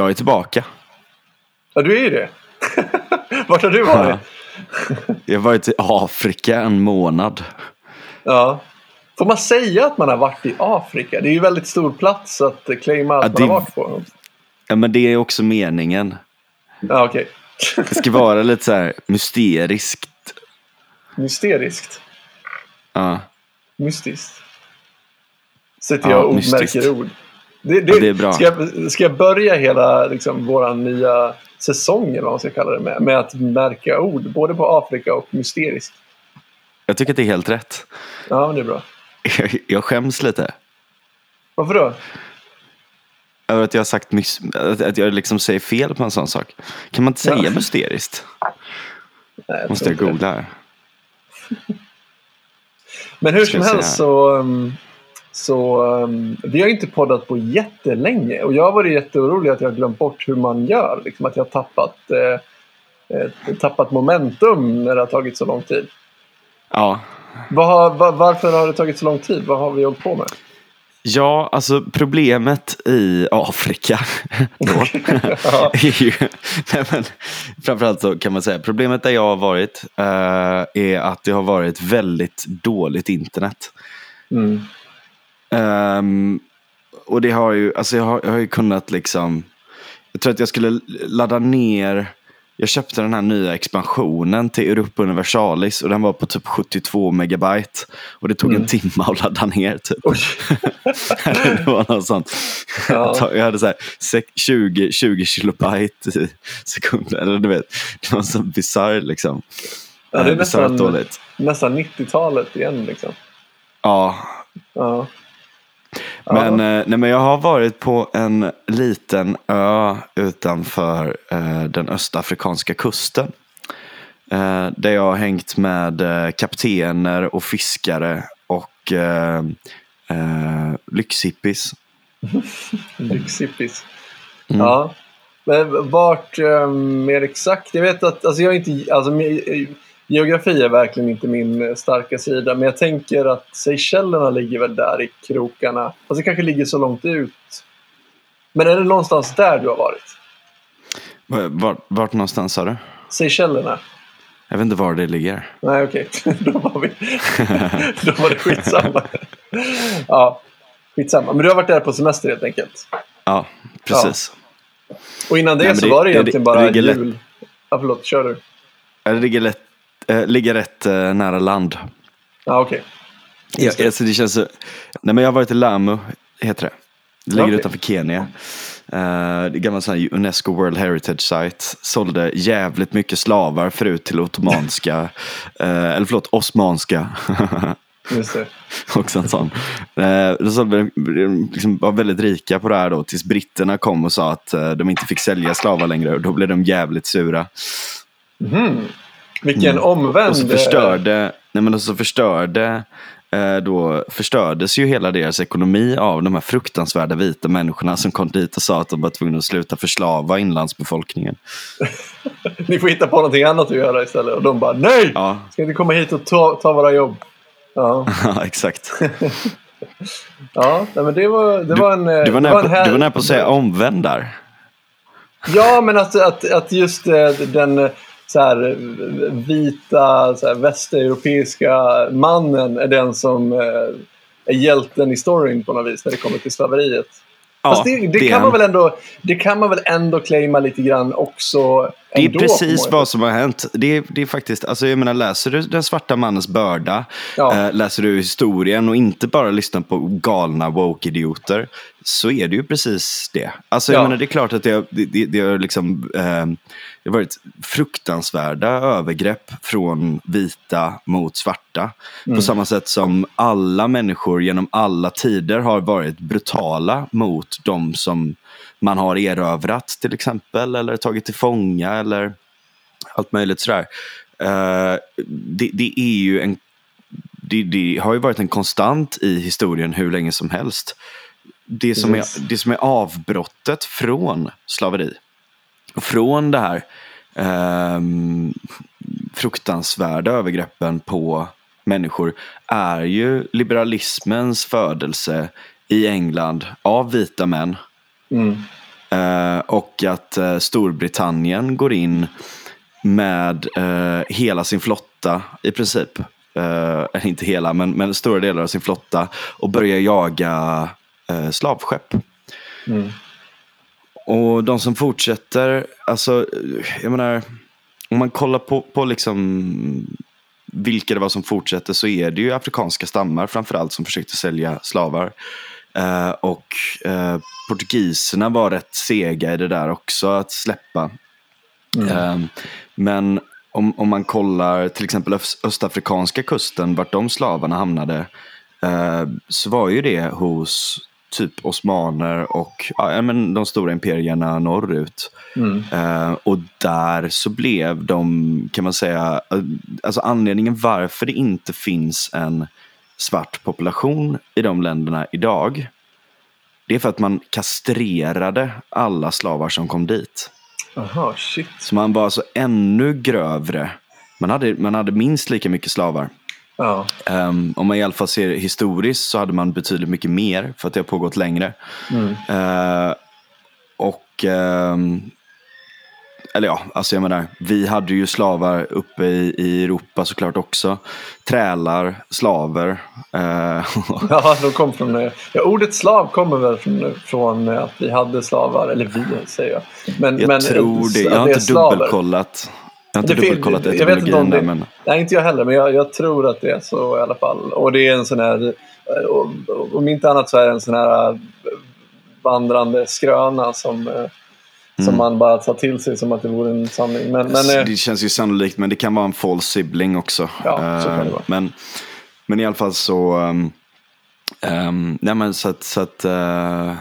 Jag är tillbaka. Ja, du är ju det. Vart har du varit? Jag har varit i Afrika en månad. Ja. Får man säga att man har varit i Afrika? Det är ju väldigt stor plats att claima att Ja, man det- har varit på. Ja, men det är också meningen. Ja, okej. Det ska vara lite så här mysteriskt. Mysteriskt. Ja, Mystiskt. Sätter Ja, jag mystiskt. ordmärker ord. Det, det, det är bra. Ska, jag, ska jag börja hela liksom, vår nya säsong, eller vad man ska kalla det, med, med att märka ord? Både på Afrika och mysteriskt. jag tycker att det är helt rätt. Ja, men det är bra. Jag, jag skäms lite. Varför då? Över att jag har sagt mys- att- jag liksom säger fel på en sån sak. Kan man inte säga Ja. mysteriskt? Nej, Måste jag inte det. googla här. Men hur Ska som jag helst så, um, så um, vi har inte poddat på jättelänge och jag har varit jätteorolig att jag har glömt bort hur man gör. Liksom att jag har tappat, eh, eh, tappat momentum när det har tagit så lång tid. Ja. Vad har, va, varför har det tagit så lång tid? Vad har vi hållit på med? Ja, alltså problemet i Afrika då, är ju, nej men, framförallt så kan man säga, problemet där jag har varit eh, är att det har varit väldigt dåligt internet. Mm. Ehm, och det har ju, alltså jag har, jag har ju kunnat liksom, jag tror att jag skulle ladda ner, jag köpte den här nya expansionen till Europa Universalis och den var på typ 72 megabyte. Och det tog en timme att ladda ner typ. Det var något sånt. Ja. Jag hade så här sex- 20, 20 kilobyte i sekunden. Eller du vet, det var så bisarrt liksom. Ja, det är nästan, nästan 90-talet igen. Liksom. Ja, Ja. Ja. Men, eh, nej, men jag har varit på en liten ö utanför eh, den östafrikanska kusten. Eh, där jag har hängt med eh, kaptener och fiskare och eh, eh, lyxhippies. Lyxhippis. Mm. Ja. Men vart eh, mer exakt? Jag vet att alltså jag inte, alltså, me- geografi är verkligen inte min eh, starka sida. Men jag tänker att Seychellerna ligger väl där i krokarna. Alltså det kanske ligger så långt ut. Men är det någonstans där du har varit? Vart, vart någonstans sa du? Seychellerna? Jag vet inte var det ligger. Nej, okej. Då var vi... Då var det skitsamma. ja, skitsamma. Men du har varit där på semester helt enkelt. Ja, precis. Och innan det Nej, men så det- var det det- egentligen det bara lätt- jul. Ja, förlåt. Kör du. Det ligger, lätt, eh, ligger rätt eh, nära land. Ja, okej. Ja, Just det. alltså det känns så... Nej, men jag har varit i Lamu, heter det. Det ligger Okej. utanför Kenya. Uh, gammal sån Unesco World Heritage Site. Sålde jävligt mycket slavar förut till ottomanska, eh, eller förlåt, osmanska. Just det. Också en sån. Uh, de sålde, liksom var väldigt rika på det här då tills britterna kom och sa att eh, de inte fick sälja slavar längre och då blev de jävligt sura. Vilken omvänd... Och så förstörde, nej men och så förstörde eh, då förstördes ju hela deras ekonomi av de här fruktansvärda vita människorna som kom dit och sa att de var tvungna att sluta förslava inlandsbefolkningen. Ni får hitta på någonting annat att göra istället. Och de bara nej! Ja, Ska inte komma hit och ta, ta våra jobb? Ja, ja exakt. ja nej, men det var, det var en... eh, Du var nära en på, här- du var nära på att säga omvänd där. Ja, men att, att, att just eh, den eh, så här, eh, vita så här, västeuropeiska mannen är den som eh, är hjälten i storyn på något vis när det kommer till slaveriet. Ja, Fast det, det, är kan man väl ändå, det kan man väl ändå claima lite grann också. Det är ändå, precis vad som har hänt. Det är, det är faktiskt, alltså jag menar, läser du Den svarta mannens börda, Ja. eh, läser du historien och inte bara lyssnar på galna woke-idioter, så är det ju precis det. Alltså jag Ja. menar, det är klart att det, det, det, det har liksom, eh, det har varit fruktansvärda övergrepp från vita mot svarta. På samma sätt som alla människor genom alla tider har varit brutala mot de som man har erövrat till exempel, eller tagit till fånga eller allt möjligt sådär. Eh, det, det är ju en det, det har ju varit en konstant i historien hur länge som helst. Det som, är, det som är avbrottet från slaveri från det här ehm, fruktansvärda övergreppen på människor är ju liberalismens födelse i England av vita män Mm. Eh, och att eh, Storbritannien går in med eh, hela sin flotta i princip. Eh, inte hela, men, men stora delar av sin flotta. Och börjar jaga eh, slavskepp. Mm. Och de som fortsätter, alltså, jag menar, om man kollar på, på liksom vilka det var som fortsätter så är det ju afrikanska stammar framförallt som försökte sälja slavar. Eh, och eh, portugiserna var rätt sega i det där också, att släppa. Eh, men om, om man kollar till exempel öst, östafrikanska kusten, vart de slavarna hamnade, eh, så var ju det hos typ osmaner och ja, men de stora imperierna norrut. Mm. Eh, och där så blev de, kan man säga, eh, alltså anledningen varför det inte finns en svart population i de länderna idag. Det är för att man kastrerade alla slavar som kom dit. Aha, shit. Så man var alltså ännu grövre. Man hade, man hade minst lika mycket slavar. Ja. Um, om man i alla fall ser historiskt så hade man betydligt mycket mer för att det har pågått längre. Mm. Uh, och ehm, eller ja, alltså jag menar, vi hade ju slavar uppe i, i Europa såklart också. Trälar, slaver. eh, Ja, de kom från... eh, Ja, ordet slav kommer väl från, från eh, att vi hade slavar, eller vi säger jag. Men, jag men, eh, tror det. att Jag har inte slaver. dubbelkollat. Jag har inte dubbelkollat jag vet inte om etymologin där, men Nej, inte jag heller, men jag, jag tror att det är så i alla fall. Och det är en sån här... eh, Om inte annat så är det en sån här eh, vandrande skröna som, eh, som Mm. man bara tar till sig som att det vore en sanning. Men, men det känns ju sannolikt, men det kan vara en false sibling också. Ja, så kan det vara. Men, men i alla fall så... Um, nej men så att, så att eh,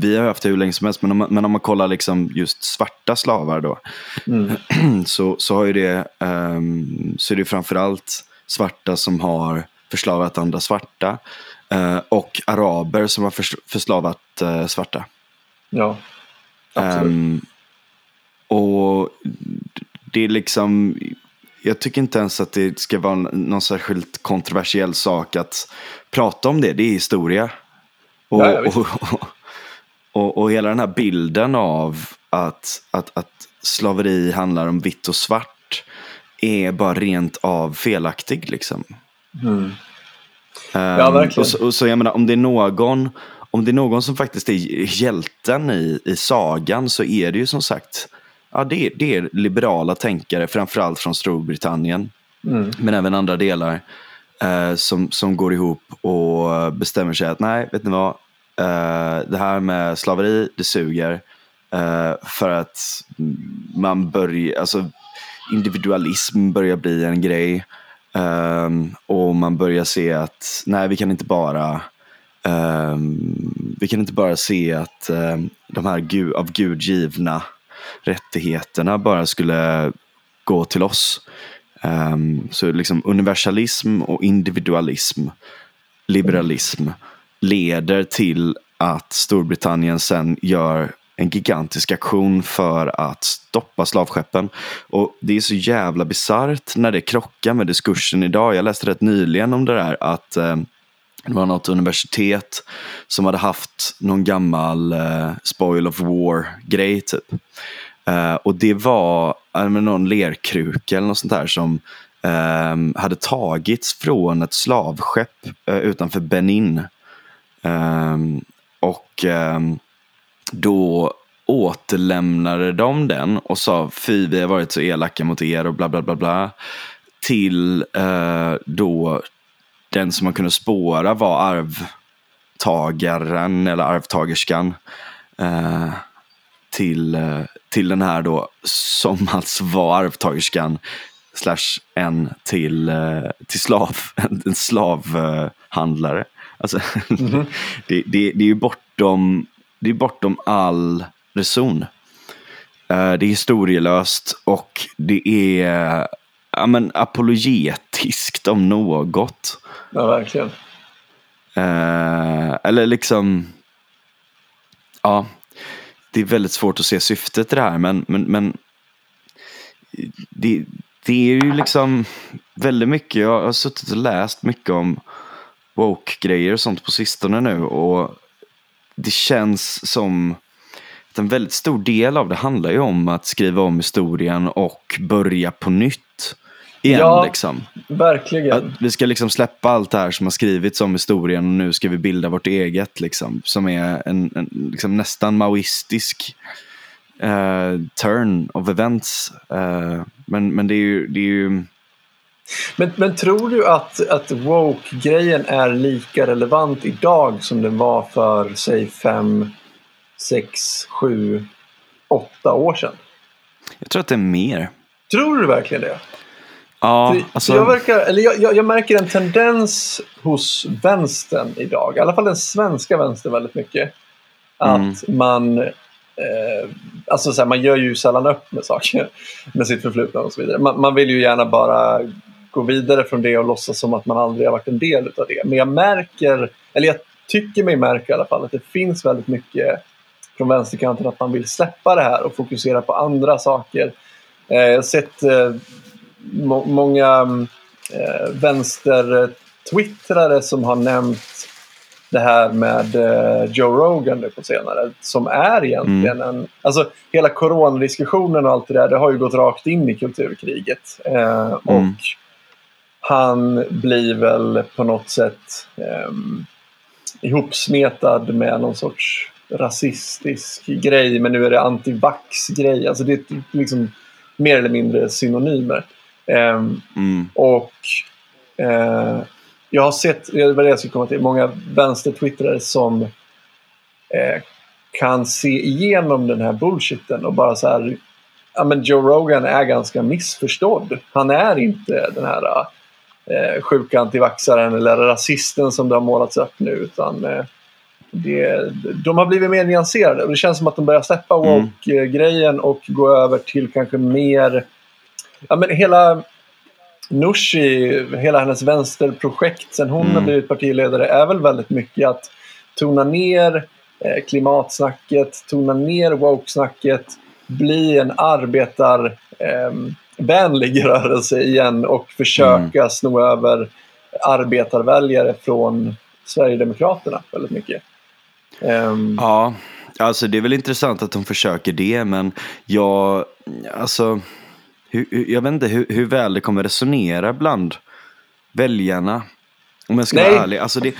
vi har haft det hur länge som helst, men om, man- men om man kollar liksom just svarta slavar då. mm, så, så har ju det, um, så är det framförallt svarta som har förslavat andra svarta. eh, och araber som har förs- förslavat eh, svarta. ja, absolut. Ehm, och det är liksom, jag tycker inte ens att det ska vara någon särskilt kontroversiell sak att prata om det. Det är historia. Och, Ja, och, och, och, hela den här bilden av att, att, att slaveri handlar om vitt och svart är bara rent av felaktig. Liksom. Mm. Ehm, Ja, verkligen. Och så, och så jag menar, om det är någon, om det är någon som faktiskt är hjälten i, i sagan så är det ju som sagt, ja, det, är- det är liberala tänkare, framförallt från Storbritannien, Mm. men även andra delar, eh, som, som går ihop och bestämmer sig att nej, vet ni vad, Eh, det här med slaveri, det suger. Uh, för att man börjar, alltså individualism börjar bli en grej. Ehm, och man börjar se att nej, vi kan inte bara ehm, vi kan inte bara se att ehm, de här gu- av Gud givna rättigheterna bara skulle gå till oss. Ehm, så liksom universalism och individualism, liberalism, leder till att Storbritannien sen gör en gigantisk aktion för att stoppa slavskeppen. Och det är så jävla bisarrt när det krockar med diskursen idag. Jag läste rätt nyligen om det där att eh, det var något universitet som hade haft någon gammal eh, spoil of war-grej typ. Eh, och det var eh, någon lerkruka eller något sånt där som eh, hade tagits från ett slavskepp eh, utanför Benin. Um, och um, då återlämnade de den och sa fy vi har varit så elaka mot er och bla bla bla bla. Till uh, då den som man kunde spåra var arvtagaren eller arvtagerskan. Uh, till, uh, till den här då som alltså var arvtagerskan slash en till, till slav, en slavhandlare. Alltså, det, det, det är ju bortom, det är bortom all reson. Eh, Det är historielöst och det är ja, men, apologetiskt om något. Ja, verkligen. Eh, eller liksom, ja, det är väldigt svårt att se syftet i det här, men, men, men det, det är ju liksom väldigt mycket, jag har suttit och läst mycket om woke-grejer och sånt på sistone nu och det känns som att en väldigt stor del av det handlar ju om att skriva om historien och börja på nytt. Igen, Ja. liksom. Verkligen. Att vi ska liksom släppa allt det här som har skrivits om historien och nu ska vi bilda vårt eget. Liksom, som är en, en liksom nästan maoistisk eh, turn of events. Eh, men, men det är ju... Det är ju Men, men tror du att, att woke-grejen är lika relevant idag som den var för, säg, fem, sex, sju, åtta år sedan? jag tror att det är mer. Tror du verkligen det? Ja, För- alltså, jag, verkar, eller jag, jag, jag märker en tendens hos vänstern idag, i alla fall den svenska vänstern väldigt mycket. Att Mm. man, eh, alltså så här, man gör ju sällan upp med saker, med sitt förflutna och så vidare. Man, man vill ju gärna bara gå vidare från det och låtsas som att man aldrig har varit en del av det. Men jag märker, eller jag tycker mig märka i alla fall, att det finns väldigt mycket från vänsterkanten att man vill släppa det här och fokusera på andra saker. Eh, jag har sett eh, må- många mm, eh, vänster-twittrare som har nämnt det här med eh, Joe Rogan nu på senare. Som är egentligen en... Alltså hela coronadiskussionen och allt det där, det har ju gått rakt in i kulturkriget. Eh, Och Mm. Han blir väl på något sätt um, ihopsmetad med någon sorts rasistisk grej. Men nu är det antivax-grej. Alltså det är liksom mer eller mindre synonymer. Ehm, mm, och eh, jag har sett, det var det jag skulle komma till, många vänstertwittrare som eh, kan se igenom den här bullshitten och bara så här, ja men Joe Rogan är ganska missförstådd. Han är inte den här eh, sjuka antivaxaren eller rasisten som det har målats upp nu utan eh, det, de har blivit mer nyanserade och det känns som att de börjar släppa Mm. woke-grejen och gå över till kanske mer Ja, men hela Nooshi, hela hennes vänsterprojekt sen hon Mm. har blivit partiledare är väl väldigt mycket att tona ner eh, klimatsnacket, tona ner woke-snacket, bli en arbetar eh, vänlig rörelse igen och försöka sno över arbetarväljare från Sverigedemokraterna väldigt mycket. Ehm, Ja, alltså det är väl intressant att de försöker det, men jag, alltså, hur, jag vet inte hur, hur väl det kommer resonera bland väljarna. Om jag ska Nej. vara ärlig. Alltså det,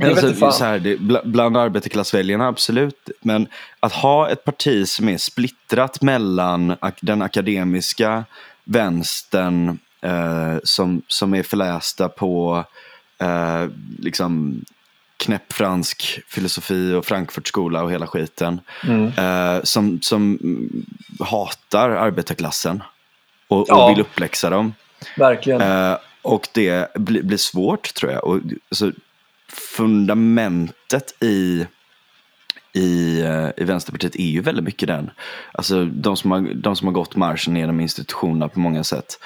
alltså, så här, det, bla- bland arbetarklassväljarna, absolut. Men att ha ett parti som är splittrat mellan den akademiska vänstern eh, som, som är förlästa på eh, liksom knäpp fransk filosofi och Frankfurtskola och hela skiten. mm. Eh, som, som hatar arbetarklassen och, och Ja. vill uppläxa dem. Verkligen. Eh, och det blir, blir svårt tror jag. Och, alltså, fundamentet i, i, eh, i Vänsterpartiet är ju väldigt mycket den. Alltså de som har, de som har gått marschen genom institutionerna på många sätt.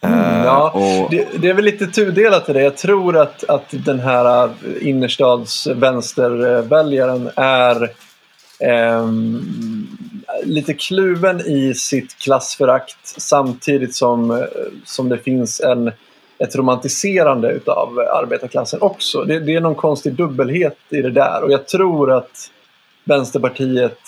Eh, Mm, ja, och, det, det är väl lite tudelat i det. Jag tror att, att den här innerstads vänsterväljaren är ehm, lite kluven i sitt klassförakt samtidigt som, eh, som det finns en, ett romantiserande utav arbetarklassen också. Det, det är någon konstig dubbelhet i det där och jag tror att Vänsterpartiet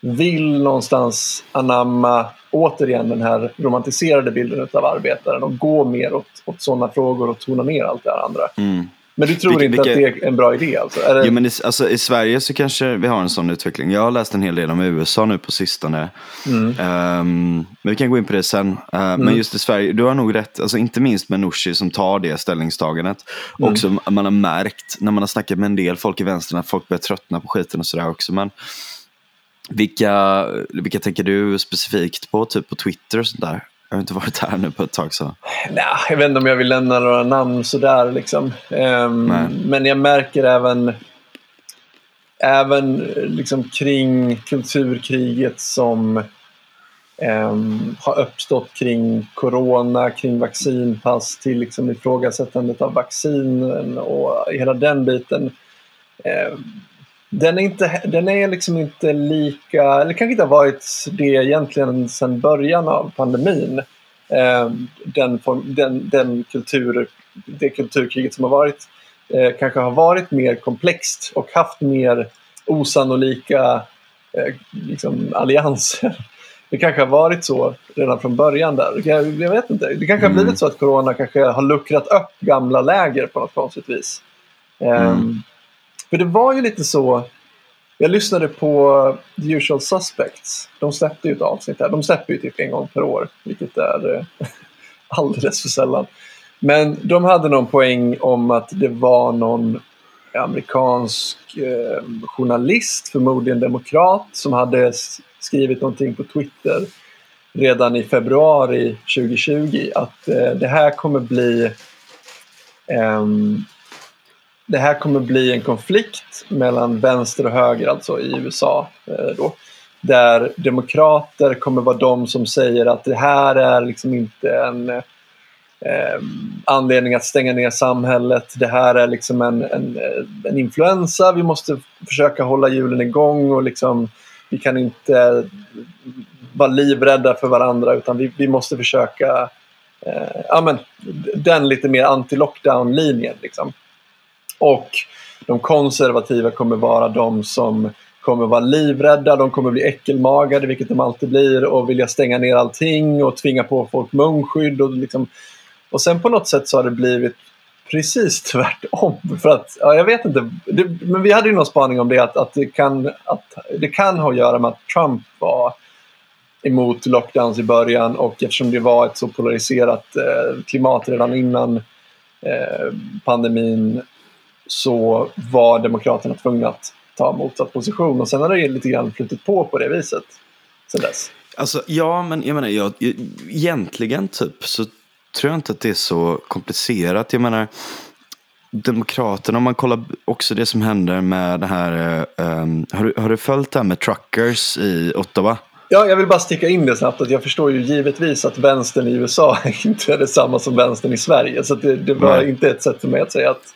vill någonstans anamma återigen den här romantiserade bilden utav arbetaren och gå mer åt, åt sådana frågor och tona ner allt det andra. mm. Men du tror Vilka- inte att vilka- det är en bra idé alltså? Är det, Jo, men i, alltså, I Sverige så kanske vi har en sån utveckling. Jag har läst en hel del om USA nu på sistone. Mm. Ehm, men vi kan gå in på det sen. Eh, Men just i Sverige, du har nog rätt. Alltså, inte minst med Nooshi som tar det ställningstagandet. Mm. Också man har märkt när man har snackat med en del folk i vänstern att folk börjar tröttna på skiten och sådär också. Men vilka, vilka tänker du specifikt på? Typ på Twitter och sånt där? Jag har inte varit här nu på ett tag så. Nej, jag vet inte om jag vill nämna några namn sådär liksom. Nej. men jag märker även även liksom kring kulturkriget som ehm, har uppstått kring corona, kring vaccinpass till liksom ifrågasättandet av vaccinen och hela den biten. Ehm, den är, inte, den är liksom inte lika, eller kanske inte har varit det egentligen sedan början av pandemin. Eh, den, den, den kultur, det kulturkriget som har varit eh, kanske har varit mer komplext och haft mer osannolika eh, liksom, allianser. Det kanske har varit så redan från början där. Jag, jag vet inte. Det kanske har blivit så att corona kanske har luckrat upp gamla läger på något konstigt vis. Mm. För det var ju lite så. Jag lyssnade på The Usual Suspects. De släppte ju ett avsnitt här. De släpper ju typ en gång per år, vilket är eh, alldeles för sällan. Men de hade någon poäng om att det var någon amerikansk eh, journalist, förmodligen demokrat, som hade skrivit någonting på Twitter redan i februari 2020 att eh, det här kommer bli eh, det här kommer bli en konflikt mellan vänster och höger, alltså i USA. Eh, då, där demokrater kommer vara de som säger att det här är liksom inte en eh, anledning att stänga ner samhället. Det här är liksom en, en, eh, en influensa. Vi måste försöka hålla hjulen igång och liksom, vi kan inte vara livrädda för varandra utan vi, vi måste försöka eh, ja, men, den lite mer anti-lockdown-linjen. Liksom. Och de konservativa kommer vara de som kommer vara livrädda, de kommer bli äckelmagade, vilket de alltid blir, och vilja stänga ner allting och tvinga på folk munskydd. Och, liksom. och sen på något sätt så har det blivit precis tvärtom. För att, ja, jag vet inte, det, men vi hade ju någon spaning om det, att, att, det kan, att det kan ha att göra med att Trump var emot lockdowns i början och eftersom det var ett så polariserat eh, klimat redan innan eh, pandemin så var Demokraterna tvungna att ta motsatt position och sen har det lite grann flutit på på det viset sen dess. Alltså, ja, men jag menar, jag, egentligen typ så tror jag inte att det är så komplicerat. Jag menar, Demokraterna, om man kollar också det som händer med det här. Um, har, du, har du följt det här med truckers i Ottawa? Ja, jag vill bara sticka in det snabbt att jag förstår ju givetvis att vänstern i USA inte är detsamma som vänstern i Sverige. Så det, det var Nej. inte ett sätt för mig att säga att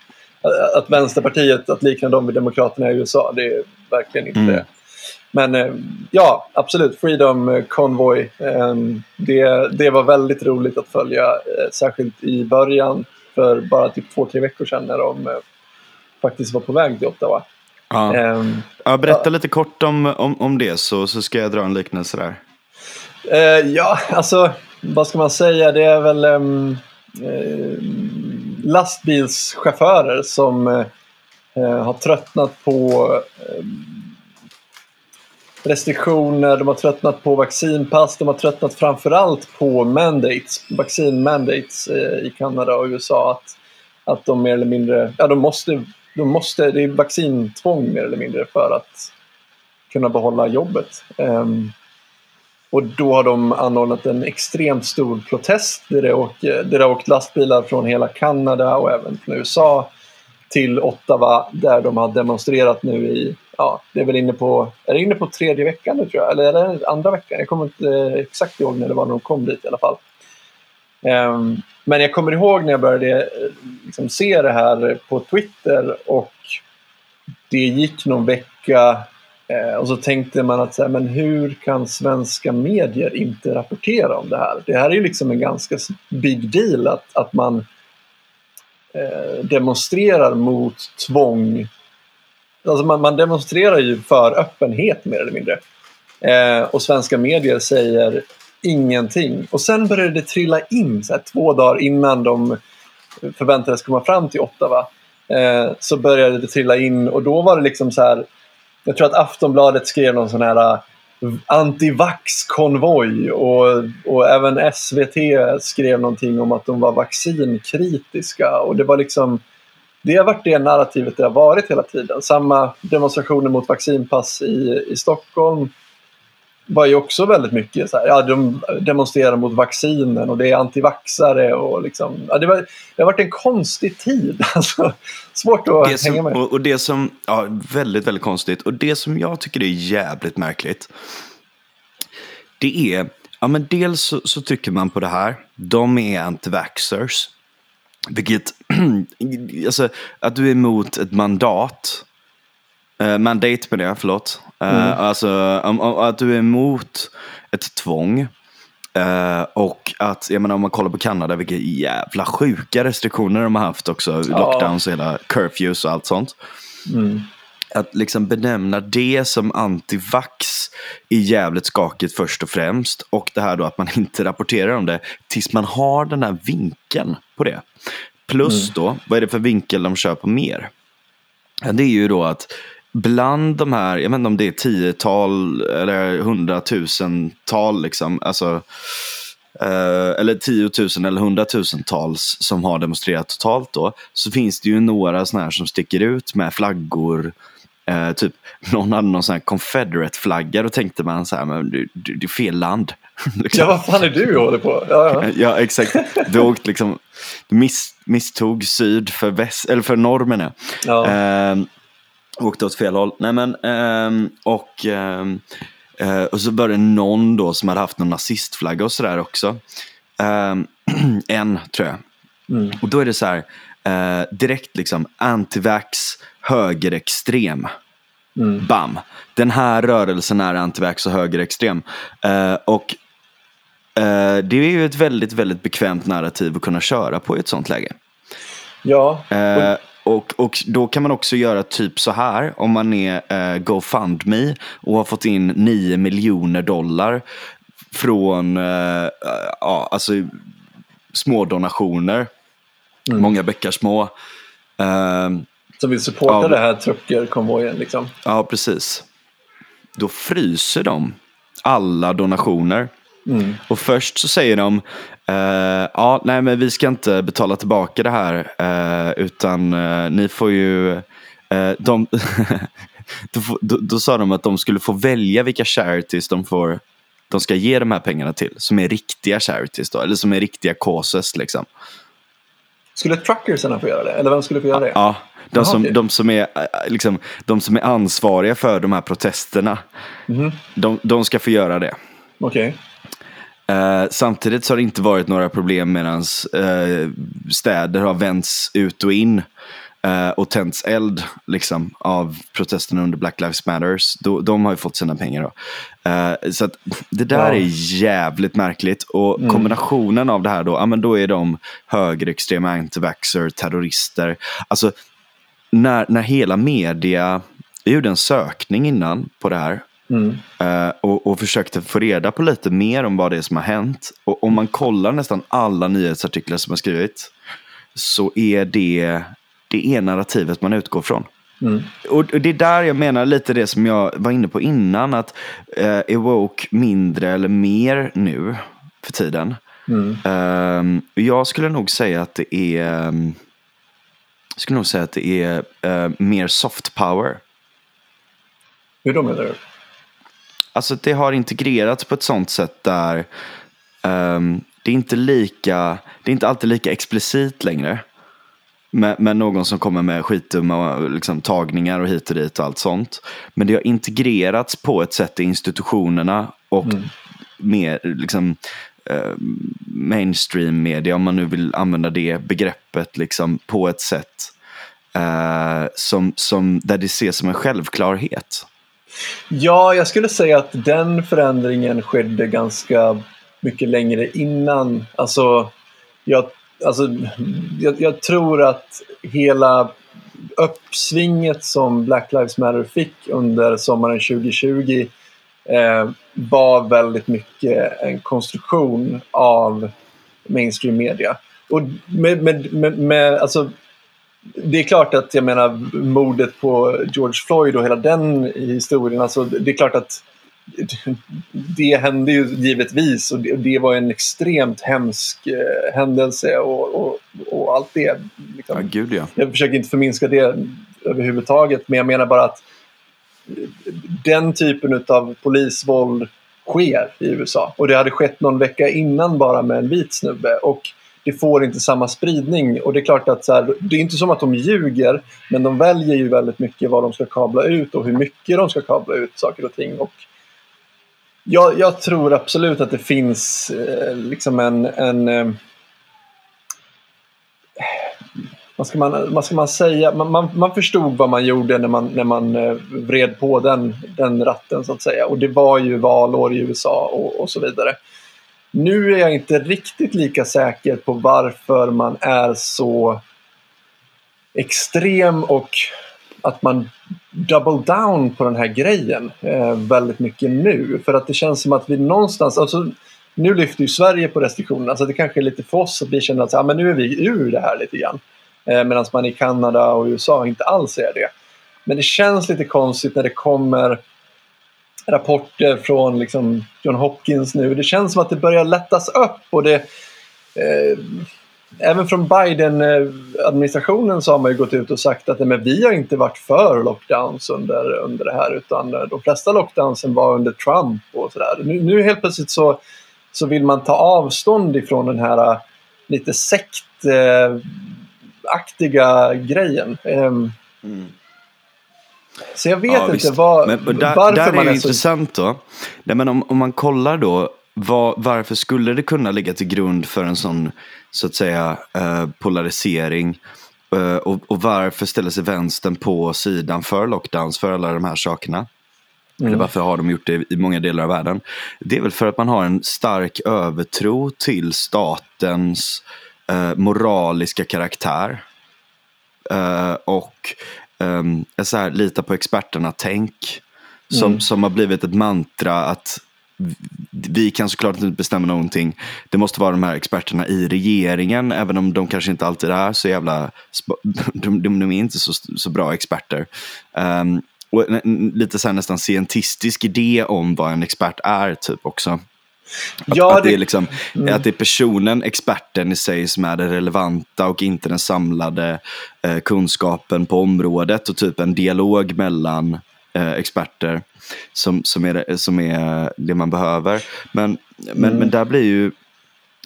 att Vänsterpartiet, att likna dem vid Demokraterna i USA, det är verkligen inte mm. Men eh, ja, absolut. Freedom Convoy. Ehm, det, det var väldigt roligt att följa, eh, särskilt i början för bara typ två, tre veckor sedan när de eh, faktiskt var på väg till Ottawa. Ja. Um, ja, berätta ja. lite kort om, om, om det så, så ska jag dra en liknelse där. Uh, ja, alltså vad ska man säga? Det är väl um, uh, lastbilschaufförer som eh, eh, har tröttnat på eh, restriktioner, de har tröttnat på vaccinpass, de har tröttnat framförallt på mandates, vaccinmandates eh, i Kanada och USA. Att, att de mer eller mindre, ja de måste de måste, det är vaccintvång mer eller mindre för att kunna behålla jobbet. Um, och då har de anordnat en extremt stor protest där det, åker, där det har åkt lastbilar från hela Kanada och även från USA till Ottawa där de har demonstrerat nu i, ja, det är väl inne på, är det inne på tredje veckan nu tror jag, eller är det andra veckan? Jag kommer inte exakt ihåg när det var när de kom dit i alla fall. Um, men jag kommer ihåg när jag började eh, liksom, se det här på Twitter och det gick någon vecka Eh, och så tänkte man att så här, men hur kan svenska medier inte rapportera om det här? Det här är ju liksom en ganska big deal att, att man eh, demonstrerar mot tvång. Alltså man, man, demonstrerar ju för öppenhet mer eller mindre. Eh, och svenska medier säger ingenting. Och sen började det trilla in så här, två dagar innan de förväntades komma fram till Ottawa. Eh, så började det trilla in och då var det liksom så här. Jag tror att Aftonbladet skrev någon sån här eh, antivax-konvoj och, och även SVT skrev någonting om att de var vaccinkritiska. Och det var liksom det har varit det narrativet det har varit hela tiden. Samma demonstrationer mot vaccinpass i, i Stockholm var ju också väldigt mycket så här, ja, de demonstrerar mot vaccinen och det är antivaxare och liksom, ja, det, var, det har varit en konstig tid. Alltså, svårt att det som, hänga med. Och, och, det som, ja, väldigt, väldigt konstigt. Och det som jag tycker är jävligt märkligt, det är, ja men dels så, så tycker man på det här, de är antivaxers. Vilket, alltså att du är emot ett mandat, eh, mandate med det, förlåt. Eh, mm. Uh, alltså um, um, att du är emot ett tvång. Uh, och att, jag menar om man kollar på Kanada, vilka jävla sjuka restriktioner de har haft också. Ja. Lockdowns och hela curfews och allt sånt. Mm. att liksom benämna det som antivax är jävligt skakigt först och främst. Och det här då att man inte rapporterar om det tills man har den här vinkeln på det. Plus mm. då, vad är det för vinkel de kör på mer? Det är ju då att bland de här, jag vet inte om det är tiotal eller hundratusental, liksom, alltså, eh, eller tiotusen eller hundratusentals som har demonstrerat totalt då, så finns det ju några sådana här som sticker ut med flaggor. Eh, typ, någon hade någon sån här Confederate-flagga, då tänkte man så här, men det, det, det är fel land. liksom. Ja, vad fan är du håller på? Ja, ja. ja exakt. Du åkt liksom, du miss, misstog syd för, väst, eller för norr menar jag. Ja. Eh, åkte åt fel håll. Nej men, eh, och, ehm, eh, och så det någon då som hade haft någon nazistflagga och sådär också. Ehm, en tror jag. Mm. Och då är det så här, eh, direkt liksom antivax, högerextrem. Mm. Bam! Den här rörelsen är antivax och högerextrem. Eh, och eh, det är ju ett väldigt, väldigt bekvämt narrativ att kunna köra på i ett sånt läge. Ja. Eh, och, och då kan man också göra typ så här om man är eh, GoFundMe och har fått in 9 miljoner dollar från eh, ja, alltså, små donationer. Mm. Många bäckar små. Eh, Som vill supporta ja, det här truckerkonvojen liksom. Ja, precis. Då fryser de alla donationer. Mm. Och först så säger de, uh, ja, nej men vi ska inte betala tillbaka det här, uh, utan uh, ni får ju, de, då, då, då, sa de att de skulle få välja vilka charities de får, de ska ge de här pengarna till, som är riktiga charities då, eller som är riktiga causes liksom. Skulle truckersarna få göra det? Eller vem skulle få göra det? Ja, de, som, de, som, är, liksom, de som är ansvariga för de här protesterna. Mm. De, de ska få göra det. Okej. Okay. Eh, samtidigt så har det inte varit några problem medan eh, städer har vänts ut och in eh, och tänts eld liksom, av protesterna under Black Lives Matters. De, de har ju fått sina pengar. Då. Så det där ja. är jävligt märkligt. Och mm. kombinationen av det här då, ja, men då är de högerextrema antivaxer, terrorister. Alltså, när, när hela media, jag gjorde en sökning innan på det här Mm. Uh, och, och, försökte få reda på lite mer om vad det är som har hänt. Och om man kollar nästan alla nyhetsartiklar som har skrivits så är det det är narrativet man utgår från. Mm. Och det är där jag menar lite det som jag var inne på innan. Att uh, Ewoke mindre eller mer nu för tiden. Mm. Uh, jag skulle nog säga att det är um, skulle nog säga att det är uh, mer soft power. Hur då menar du? Alltså det har integrerats på ett sånt sätt där um, det är inte lika, det är inte alltid lika explicit längre. Med, med någon som kommer med skitdumma liksom, tagningar och hit och dit och allt sånt. Men det har integrerats på ett sätt i institutionerna och mm. mer liksom, uh, mainstream media, om man nu vill använda det begreppet, liksom, på ett sätt uh, som, som, där det ses som en självklarhet. Ja, jag skulle säga att den förändringen skedde ganska mycket längre innan. Alltså, jag, alltså, jag, jag tror att hela uppsvinget som Black Lives Matter fick under sommaren 2020 eh, var väldigt mycket en konstruktion av mainstream media. Och med, med, med, med alltså, det är klart att jag menar mordet på George Floyd och hela den historien. Alltså, det är klart att det hände ju givetvis och det, det var en extremt hemsk eh, händelse och, och, och, allt det. Liksom. Ja, gud ja. Jag försöker inte förminska det överhuvudtaget men jag menar bara att den typen av polisvåld sker i USA. Och det hade skett någon vecka innan bara med en vit snubbe. Och det får inte samma spridning. Och det är klart att så här, det är inte som att de ljuger, men de väljer ju väldigt mycket vad de ska kabla ut och hur mycket de ska kabla ut saker och ting. Och jag, jag tror absolut att det finns eh, liksom en, en eh, vad ska man, vad ska man säga? Man, man, man, förstod vad man gjorde när man, när man eh, vred på den, den ratten så att säga. Och det var ju valår i USA och, och så vidare. Nu är jag inte riktigt lika säker på varför man är så extrem och att man double down på den här grejen eh, väldigt mycket nu. För att det känns som att vi någonstans, alltså, nu lyfter ju Sverige på restriktionerna så det kanske är lite för oss att vi känner att ah, men nu är vi ur det här lite grann. Eh, Medan man i Kanada och USA inte alls är det. Men det känns lite konstigt när det kommer rapporter från liksom John Hopkins nu. Det känns som att det börjar lättas upp och det eh, Även från Biden-administrationen så har man ju gått ut och sagt att men vi har inte varit för lockdowns under, under det här utan eh, de flesta lockdownsen var under Trump och sådär. Nu, nu helt plötsligt så, så vill man ta avstånd ifrån den här eh, lite sektaktiga eh, grejen. Ehm, mm. Så jag vet ja, inte visst. vad, men, där, varför där man är, är så... intressant då. Nej, men om, om man kollar då var, varför skulle det kunna ligga till grund för en sån så att säga eh, polarisering? Eh, och, och, varför ställer sig vänstern på sidan för lockdowns, för alla de här sakerna? Mm. Eller varför har de gjort det i många delar av världen? Det är väl för att man har en stark övertro till statens eh, moraliska karaktär. Eh, eh, så här, lita på experterna-tänk. Som, mm. som har blivit ett mantra att vi kan såklart inte bestämma någonting. Det måste vara de här experterna i regeringen, även om de kanske inte alltid är så jävla... De, de, de är inte så, så bra experter. Um, och lite så nästan scientistisk idé om vad en expert är, typ också. Att, ja, att, det, är liksom, mm. att det är personen, experten i sig, som är det relevanta och inte den samlade eh, kunskapen på området och typ en dialog mellan eh, experter som, som, är det, som är det man behöver. Men, men, mm. men där blir ju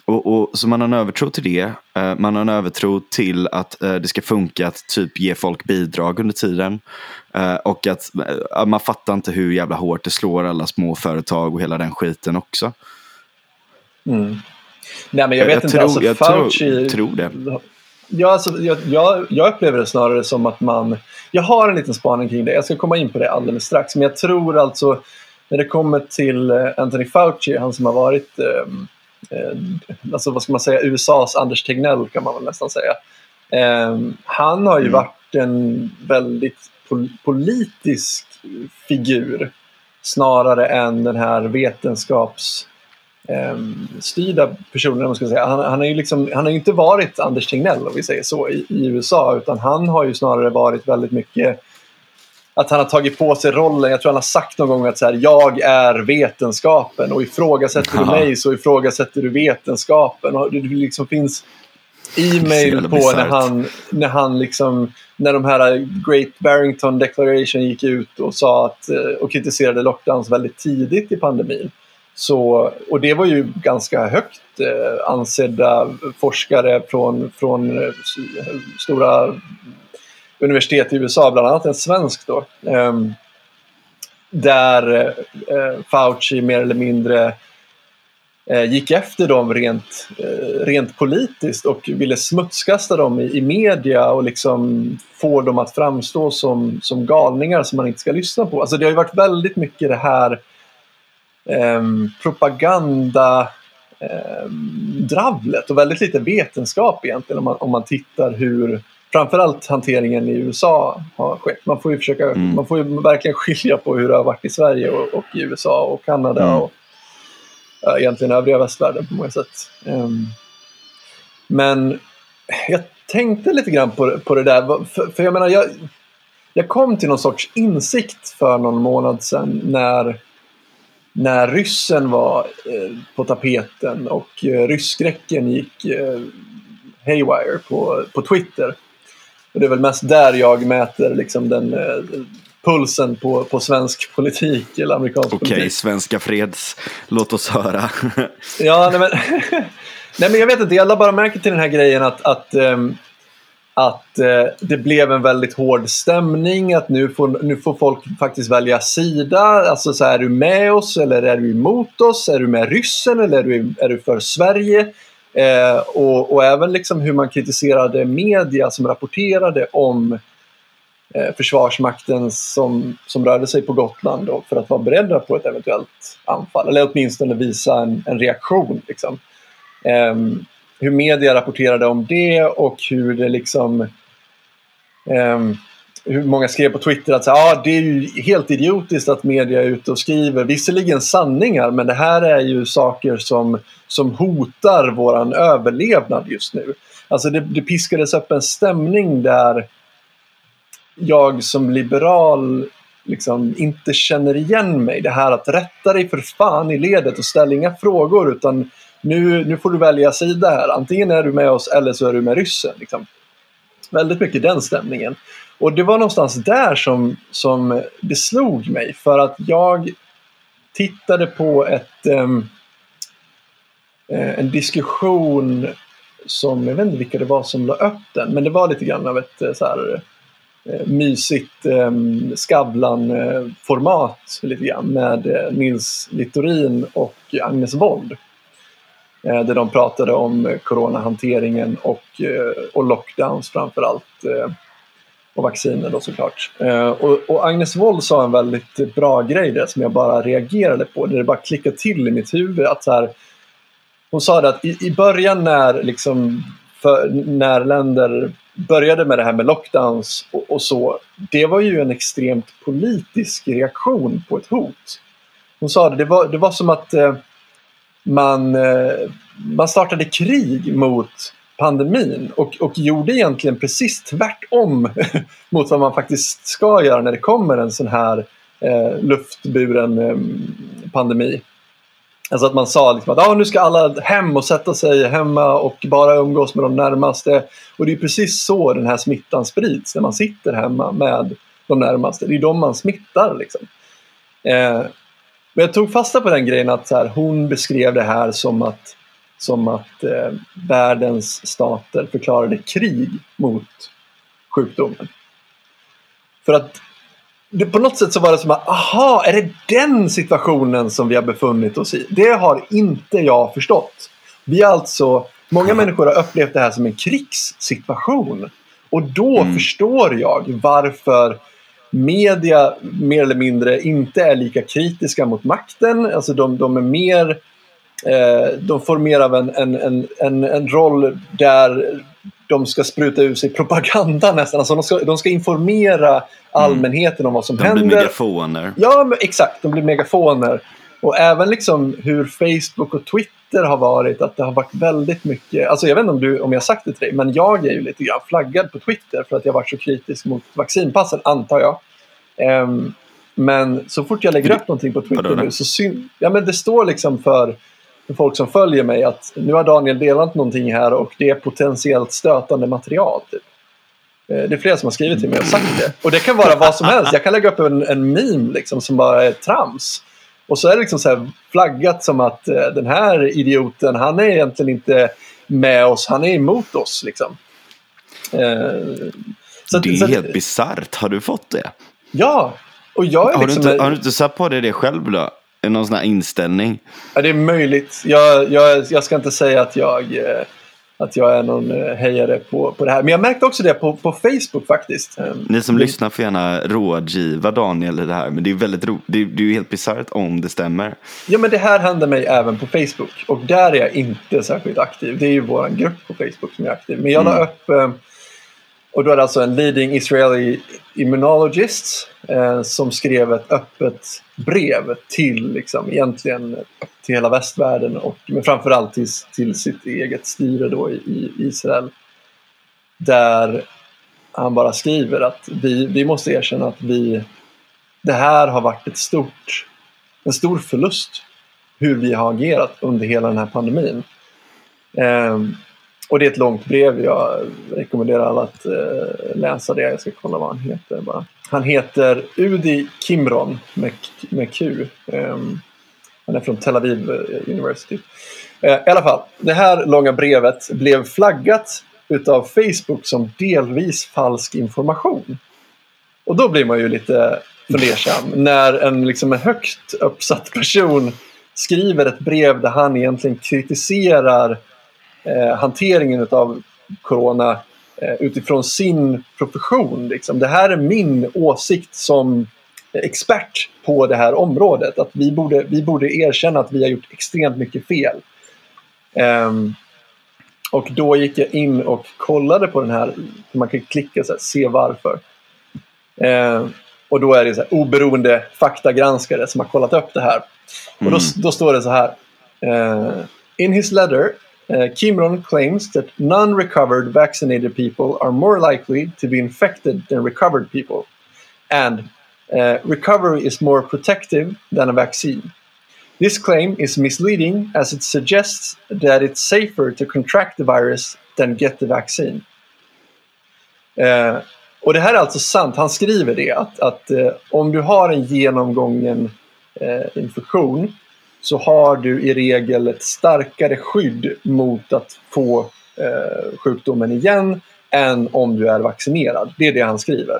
och, och, så man har en övertro till det. Uh, man har en övertro till att uh, det ska funka att typ ge folk bidrag under tiden. Uh, och att man fattar inte hur jävla hårt det slår alla små företag och hela den skiten också. Mm. Nej men jag vet jag, inte, tror, alltså jag Fauci... Tror, tror det. Ja, alltså, jag, jag, jag, upplever det snarare som att man... Jag har en liten spaning kring det. Jag ska komma in på det alldeles strax. Men jag tror alltså när det kommer till eh, Anthony Fauci, han som har varit eh, eh, alltså vad ska man säga, USAs Anders Tegnell kan man väl nästan säga. Eh, han har ju mm. varit en väldigt pol politisk figur snarare än den här vetenskaps styrda personer. Man ska säga. Han, han, har ju liksom, han har inte varit Anders Tegnell om vi säger så i, i, USA utan han har ju snarare varit väldigt mycket att han har tagit på sig rollen. Jag tror han har sagt någon gång att så här, jag är vetenskapen och ifrågasätter du mig så ifrågasätter du vetenskapen. Och det liksom finns e-mail på när han, när han liksom, när de här Great Barrington Declaration gick ut och sa att, eh, och kritiserade lockdowns väldigt tidigt i pandemin. Så, och det var ju ganska högt eh, ansedda forskare från, från eh, stora universitet i USA, bland annat en svensk då. Eh, där eh, Fauci mer eller mindre eh, gick efter dem rent, eh, rent politiskt och ville smutskasta dem i, i media och liksom få dem att framstå som, som galningar som man inte ska lyssna på. Alltså det har ju varit väldigt mycket det här eh, propaganda eh, dravlet och väldigt lite vetenskap egentligen om man, om man tittar hur framförallt hanteringen i USA har skett. Man får ju försöka, mm. man får ju verkligen skilja på hur det har varit i Sverige och, och i USA och Kanada mm. och äh, egentligen övriga västvärlden på många sätt. Um, men jag tänkte lite grann på, på det där, för, för jag menar, jag, jag kom till någon sorts insikt för någon månad sedan när när ryssen var eh, på tapeten och eh, rysskräcken gick eh, haywire på, på Twitter. Och det är väl mest där jag mäter liksom den pulsen på, på svensk politik eller amerikansk Okej, politik. Okej, svenska freds. Låt oss höra. ja, nej men, nej men jag vet inte, jag la bara märke till den här grejen att, att um, att eh, det blev en väldigt hård stämning, att nu får, nu får folk faktiskt välja sida. Alltså så är du med oss eller är du emot oss? Är du med ryssen eller är du, är du för Sverige? Eh, och, och, även liksom hur man kritiserade media som rapporterade om eh, Försvarsmakten som, som rörde sig på Gotland då, för att vara beredda på ett eventuellt anfall. Eller åtminstone visa en, en reaktion. Liksom. Um, hur media rapporterade om det och hur det liksom... Um, hur många skrev på Twitter att ah, det är ju helt idiotiskt att media är ute och skriver. Visserligen sanningar, men det här är ju saker som, som hotar våran överlevnad just nu. Alltså det, det piskades upp en stämning där jag som liberal liksom inte känner igen mig. Det här att rätta dig för fan i ledet och ställa inga frågor utan nu, nu får du välja sida här. Antingen är du med oss eller så är du med ryssen. Liksom. Väldigt mycket den stämningen. Och det var någonstans där som, som det slog mig för att jag tittade på ett, um, en diskussion som, jag vet inte vilka det var som la upp den, men det var lite grann av ett eh, så här, eh, mysigt um, Skavlan-format lite grann med Nils Littorin och Agnes Wold. Eh, där de pratade om eh, coronahanteringen och, eh, och lockdowns framförallt. Eh, och vacciner då såklart. Eh, och, och, Agnes Wold sa en väldigt bra grej där som jag bara reagerade på. Där det bara klickade till i mitt huvud. Att så här, hon sa det att i, i början när, liksom, för, när länder började med det här med lockdowns och, och, så. Det var ju en extremt politisk reaktion på ett hot. Hon sa det, det var, det var som att eh, man, eh, man startade krig mot pandemin och, och gjorde egentligen precis tvärtom mot vad man faktiskt ska göra när det kommer en sån här eh, luftburen eh, pandemi. Alltså att man sa liksom att ah, nu ska alla hem och sätta sig hemma och bara umgås med de närmaste. Och det är precis så den här smittan sprids när man sitter hemma med de närmaste. Det är de man smittar. Liksom. Eh, men jag tog fasta på den grejen att så här, hon beskrev det här som att som att eh, världens stater förklarade krig mot sjukdomen. För att det, på något sätt så var det som att, aha, är det den situationen som vi har befunnit oss i? Det har inte jag förstått. Vi alltså, många människor har upplevt det här som en krigssituation. Och då mm. förstår jag varför media mer eller mindre inte är lika kritiska mot makten. Alltså de, de är mer Eh, de får mer av en, en, en, en, roll där de ska spruta ur sig propaganda nästan. Alltså de, ska, de ska informera allmänheten mm. om vad som de händer. De blir megafoner. Ja, exakt. De blir megafoner. Och även liksom hur Facebook och Twitter har varit. Att det har varit väldigt mycket. Alltså jag vet inte om, du, om jag har sagt det till dig. Men jag är ju lite grann flaggad på Twitter. För att jag varit så kritisk mot vaccinpassen, antar jag. Um, men så fort jag lägger upp någonting på Twitter nu så syn- ja, men det står liksom för för folk som följer mig att nu har Daniel delat någonting här och det är potentiellt stötande material. Typ. Eh, det är flera som har skrivit till mig och sagt det. Och det kan vara vad som helst. Jag kan lägga upp en, en meme liksom, som bara är trams. Och så är det liksom så flaggat som att eh, den här idioten, han är egentligen inte med oss, han är emot oss. Liksom. Eh, så det är så, helt bisarrt. Har du fått det? Ja. Och jag är har, liksom, du inte, har du inte satt på dig det själv då? någon sån här inställning? Ja, det är möjligt. Jag, jag, jag ska inte säga att jag, eh, att jag är någon eh, hejare på, på det här. Men jag märkte också det på, på Facebook faktiskt. Ehm, Ni som mm. lyssnar får gärna rådgiva Daniel i det här. Men det är väldigt ro det, det är ju helt bisarrt om det stämmer. Ja, men det här händer mig även på Facebook. Och där är jag inte särskilt aktiv. Det är ju vår grupp på Facebook som är aktiv. Men jag mm. la upp eh, och då är det alltså en leading Israeli immunologist eh, som skrev ett öppet brev till liksom, egentligen till hela västvärlden och men framförallt till, till sitt eget styre då i, i Israel. Där han bara skriver att vi, vi måste erkänna att vi, det här har varit ett stort, en stor förlust hur vi har agerat under hela den här pandemin. Eh, och det är ett långt brev. Jag rekommenderar alla att eh, läsa det. Jag ska kolla vad han heter bara. Han heter Udi Kimron med, med Q. Eh, han är från Tel Aviv eh, University. Eh, I alla fall, det här långa brevet blev flaggat utav Facebook som delvis falsk information. Och då blir man ju lite fundersam när en, liksom en högt uppsatt person skriver ett brev där han egentligen kritiserar eh, hanteringen av corona eh, utifrån sin profession. Liksom. Det här är min åsikt som expert på det här området. Att vi borde, vi borde erkänna att vi har gjort extremt mycket fel. Um, och då gick jag in och kollade på den här, man kan klicka så här, se varför. Eh, och då är det så här, oberoende faktagranskare som har kollat upp det här. Och då, då står det så här. Eh, in his letter, uh, Kimron claims that non-recovered vaccinated people are more likely to be infected than recovered people. And uh, recovery is more protective than a vaccine. This claim is misleading as it suggests that it's safer to contract the virus than get the vaccine. Eh, och det här är alltså sant. Han skriver det att, att eh, om du har en genomgången eh, infektion så har du i regel ett starkare skydd mot att få eh, sjukdomen igen än om du är vaccinerad. Det är det han skriver.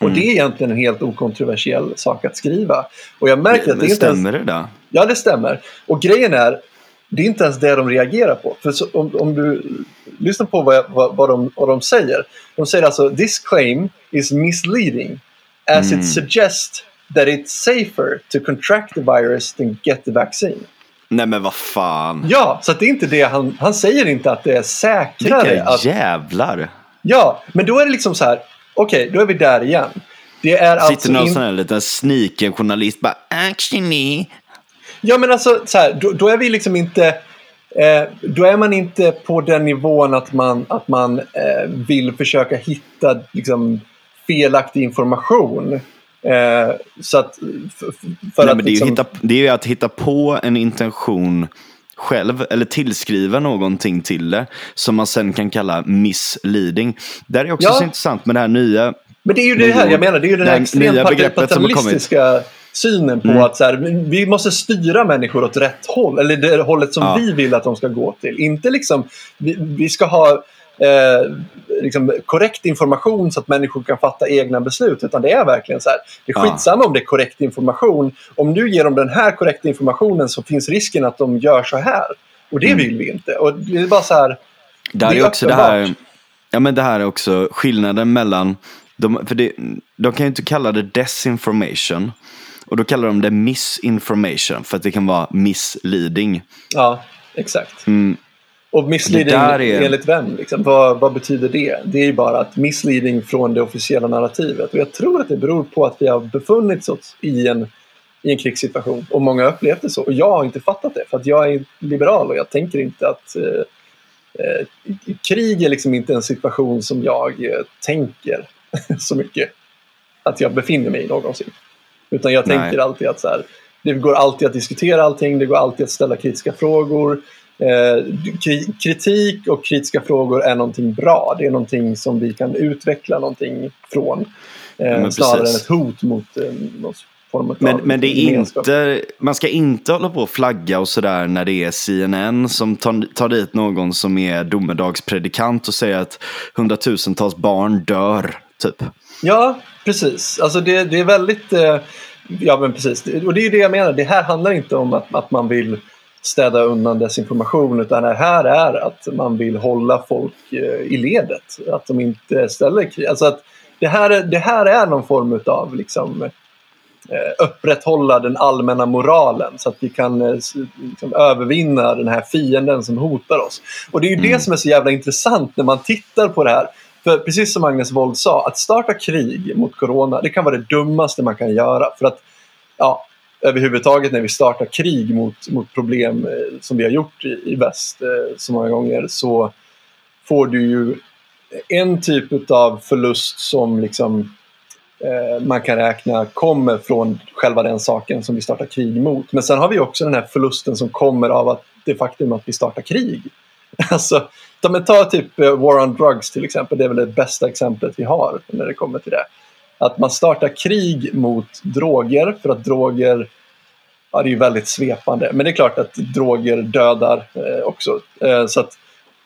Och Mm. det är egentligen en helt okontroversiell sak att skriva. Och jag märker att det Men inte ens... stämmer det där? Ja, det stämmer. Och grejen är, det är inte ens det de reagerar på. För så, om, om du lyssnar på vad, jag, vad, vad, de, vad de säger. De säger alltså “This claim is misleading as Mm. it suggests that it's safer to contract the virus than get the vaccine”. Nej men vad fan. Ja, så det är inte det han, han säger inte att det är säkrare. Vilka Att, jävlar. ja, men då är det liksom så här. Okej, då är vi där igen. Det är alltså Sitter någon in- sån här liten sniken journalist bara actually. Ja men alltså så här, då, då är vi liksom inte eh, då är man inte på den nivån att man, att man eh, vill försöka hitta liksom, felaktig information. Eh, så att, för, för Nej, att men det, är liksom, hitta, det är ju att hitta på en intention själv eller tillskriva någonting till det som man sen kan kalla misleading. Det är också Ja. så intressant med det här nya Men det är ju det här jag menar, det är ju den här extremt paternalistiska synen på Mm. att så här, vi måste styra människor åt rätt håll, eller det hållet som Ja. vi vill att de ska gå till. Inte liksom, vi, vi ska ha eh, liksom korrekt information så att människor kan fatta egna beslut, utan det är verkligen så här, det är skitsamma om det är korrekt information. Om du ger dem den här korrekta informationen så finns risken att de gör så här. Och det Mm. vill vi inte. Och det är bara så här, Det är också det här, uppenbart. ja men det här är också skillnaden mellan, de, för det, de kan ju inte kalla det desinformation. Och då kallar de det misinformation för att det kan vara misleading. ja, exakt. Mm, Och misleading är- enligt vem? Liksom? Vad, vad betyder det? Det är ju bara att misleading från det officiella narrativet. Och jag tror att det beror på att vi har befunnit oss i en, i en krigssituation. Och många har upplevt det så. Och jag har inte fattat det. För att jag är liberal och jag tänker inte att eh, eh, krig är liksom inte en situation som jag eh, tänker så mycket att jag befinner mig i någonsin. Utan jag Nej. tänker alltid att så här, det går alltid att diskutera allting, det går alltid att ställa kritiska frågor. Eh, kri- kritik och kritiska frågor är någonting bra. Det är någonting som vi kan utveckla någonting från. Eh, men snarare än ett hot mot eh, någon form av Men, men det är gemenskap. inte, man ska inte hålla på och flagga och sådär när det är CNN som tar, tar dit någon som är domedagspredikant och säger att hundratusentals barn dör. Typ. Ja, precis. Alltså det, det är väldigt... Ja, men precis. Och det är det jag menar. Det här handlar inte om att, att man vill städa undan desinformation utan det här är att man vill hålla folk eh, i ledet. Att de inte ställer krig. Alltså att det här, är- det här är någon form av liksom, eh, upprätthålla den allmänna moralen så att vi kan eh, liksom, övervinna den här fienden som hotar oss. Och det är ju det som är så jävla intressant när man tittar på det här. För precis som Agnes Wold sa, att starta krig mot corona, det kan vara det dummaste man kan göra. För att, ja, överhuvudtaget när vi startar krig mot, mot problem eh, som vi har gjort i, i väst eh, så många gånger så får du ju en typ av förlust som liksom eh, man kan räkna kommer från själva den saken som vi startar krig mot. Men sen har vi också den här förlusten som kommer av att det faktum att vi startar krig. Alltså, ta, ta typ eh, War on Drugs till exempel. Det är väl det bästa exemplet vi har när det kommer till det. Att man startar krig mot droger för att droger Ja, det är ju väldigt svepande. Men det är klart att droger dödar eh, också. Eh, så att,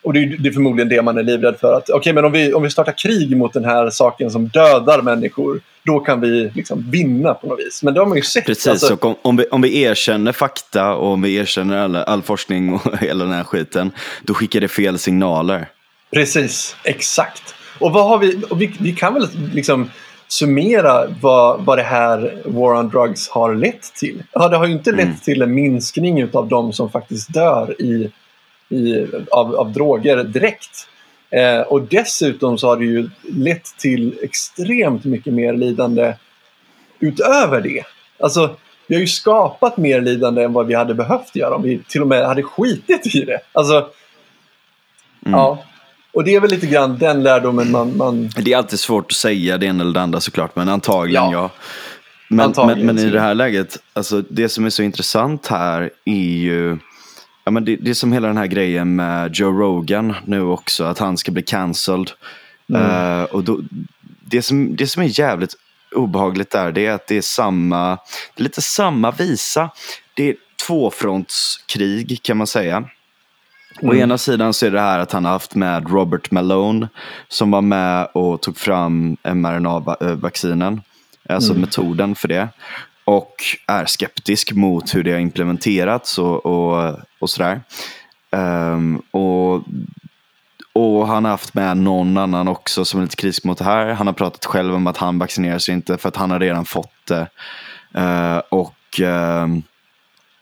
och det är, det är förmodligen det man är livrädd för. att Okej, men om vi, om vi startar krig mot den här saken som dödar människor, då kan vi liksom vinna på något vis. Men det har man ju sett. Precis, Alltså, om, om, vi, om vi erkänner fakta och om vi erkänner all, all forskning och hela den här skiten, då skickar det fel signaler. Precis, exakt. Och vad har vi, och vi, vi kan väl liksom summera vad, vad det här War on Drugs har lett till. Ja, det har ju inte lett Mm. till en minskning av de som faktiskt dör i, i, av, av droger direkt. Eh, och dessutom så har det ju lett till extremt mycket mer lidande utöver det. Alltså, vi har ju skapat mer lidande än vad vi hade behövt göra om vi till och med hade skitit i det. Alltså, mm. ja. Och det är väl lite grann den lärdomen man, man... Det är alltid svårt att säga det ena eller det andra såklart, men antagligen ja. ja. Men, antagligen, men, men i det här läget, alltså, det som är så intressant här är ju Ja, men det, det är som hela den här grejen med Joe Rogan nu också, att han ska bli cancelled. Mm. Uh, och då, det, som, det som är jävligt obehagligt där, det är att det är samma, det är lite samma visa. Det är tvåfrontskrig kan man säga. Mm. Å ena sidan så är det här att han har haft med Robert Malone som var med och tog fram mRNA-vaccinen. Alltså mm. metoden för det och är skeptisk mot hur det har implementerats och, och, och sådär. Um, och, och han har haft med någon annan också som är lite kritisk mot det här. Han har pratat själv om att han vaccinerar sig inte för att han har redan fått det. Uh, och uh,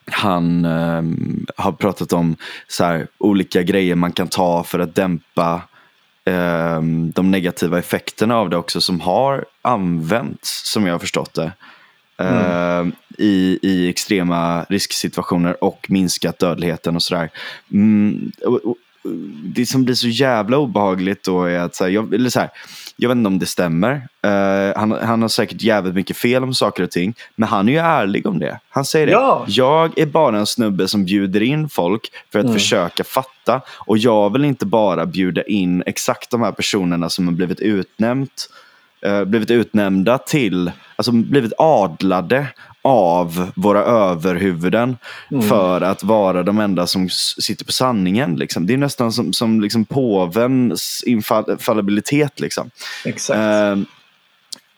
han uh, har pratat om så här, olika grejer man kan ta för att dämpa de negativa effekterna av det också som har använts som jag har förstått det. Mm. i, i extrema risksituationer och minskat dödligheten och sådär. Mm, och, och, det som blir så jävla obehagligt då är att, så här, jag, eller så här, jag vet inte om det stämmer. Uh, han, han har säkert jävligt mycket fel om saker och ting. Men han är ju ärlig om det. Han säger ja. det. Jag är bara en snubbe som bjuder in folk för att mm. försöka fatta. Och jag vill inte bara bjuda in exakt de här personerna som har blivit utnämnt uh, blivit utnämnda till alltså blivit adlade av våra överhuvuden mm. för att vara de enda som sitter på sanningen. Liksom. Det är nästan som, som liksom påvens infallibilitet. Liksom. Exakt. Uh,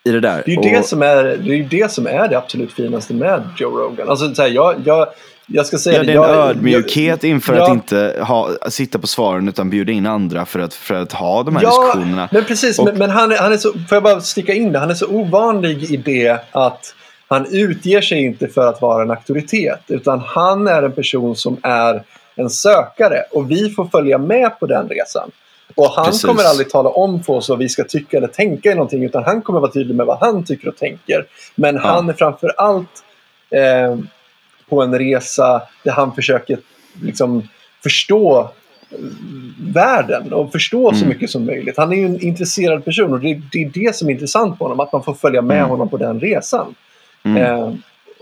I det där. Det är ju och... det, som är, det, är det som är det absolut finaste med Joe Rogan. Alltså, så här, jag, jag, jag ska säga ja, det är en jag, ödmjukhet inför ja. att inte ha, sitta på svaren utan bjuda in andra för att, för att ha de här ja, diskussionerna. Men precis, och, men, men, han, han är så, får jag bara sticka in det, han är så ovanlig i det att han utger sig inte för att vara en auktoritet utan han är en person som är en sökare och vi får följa med på den resan. Och han Precis. kommer aldrig tala om för oss vad vi ska tycka eller tänka i någonting utan han kommer vara tydlig med vad han tycker och tänker. Men ja. han är framför allt eh, på en resa där han försöker liksom förstå världen och förstå mm. så mycket som möjligt. Han är ju en intresserad person och det, det, är det som är intressant på honom, att man får följa med mm. honom på den resan. Mm. Eh,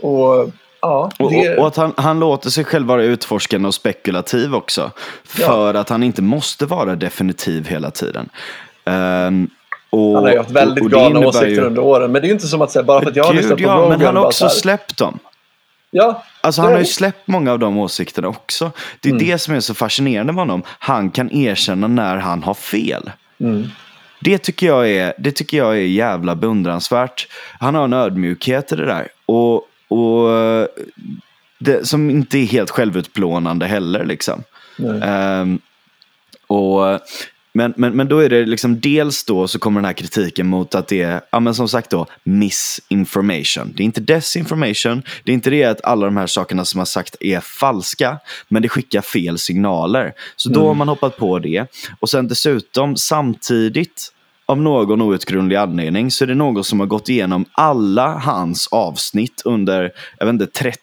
och Ja, det... och, och, att han, han låter sig själv vara utforskande och spekulativ också. För ja. att han inte måste vara definitiv hela tiden. Um, och, han har ju haft väldigt och, och galna åsikter ju... under åren. Men det är ju inte som att säga, bara för att jag har lyssnat på ja, Rogan. Men han har också släppt dem. Ja, Alltså han har ju släppt många av de åsikterna också. Det är mm. det som är så fascinerande med honom. Han kan erkänna när han har fel. Mm. Det, tycker jag är, det tycker jag är jävla beundransvärt. Han har en ödmjukhet i det där. Och, och det, som inte är helt självutplånande heller. Liksom. Um, och men, men, men då är det liksom dels då så kommer den här kritiken mot att det är, ja men som sagt då, misinformation. Det är inte desinformation, det är inte det att alla de här sakerna som har sagt är falska, men det skickar fel signaler. Så då mm. har man hoppat på det. Och sen dessutom samtidigt av någon outgrundlig anledning så är det någon som har gått igenom alla hans avsnitt under, jag vet inte, 30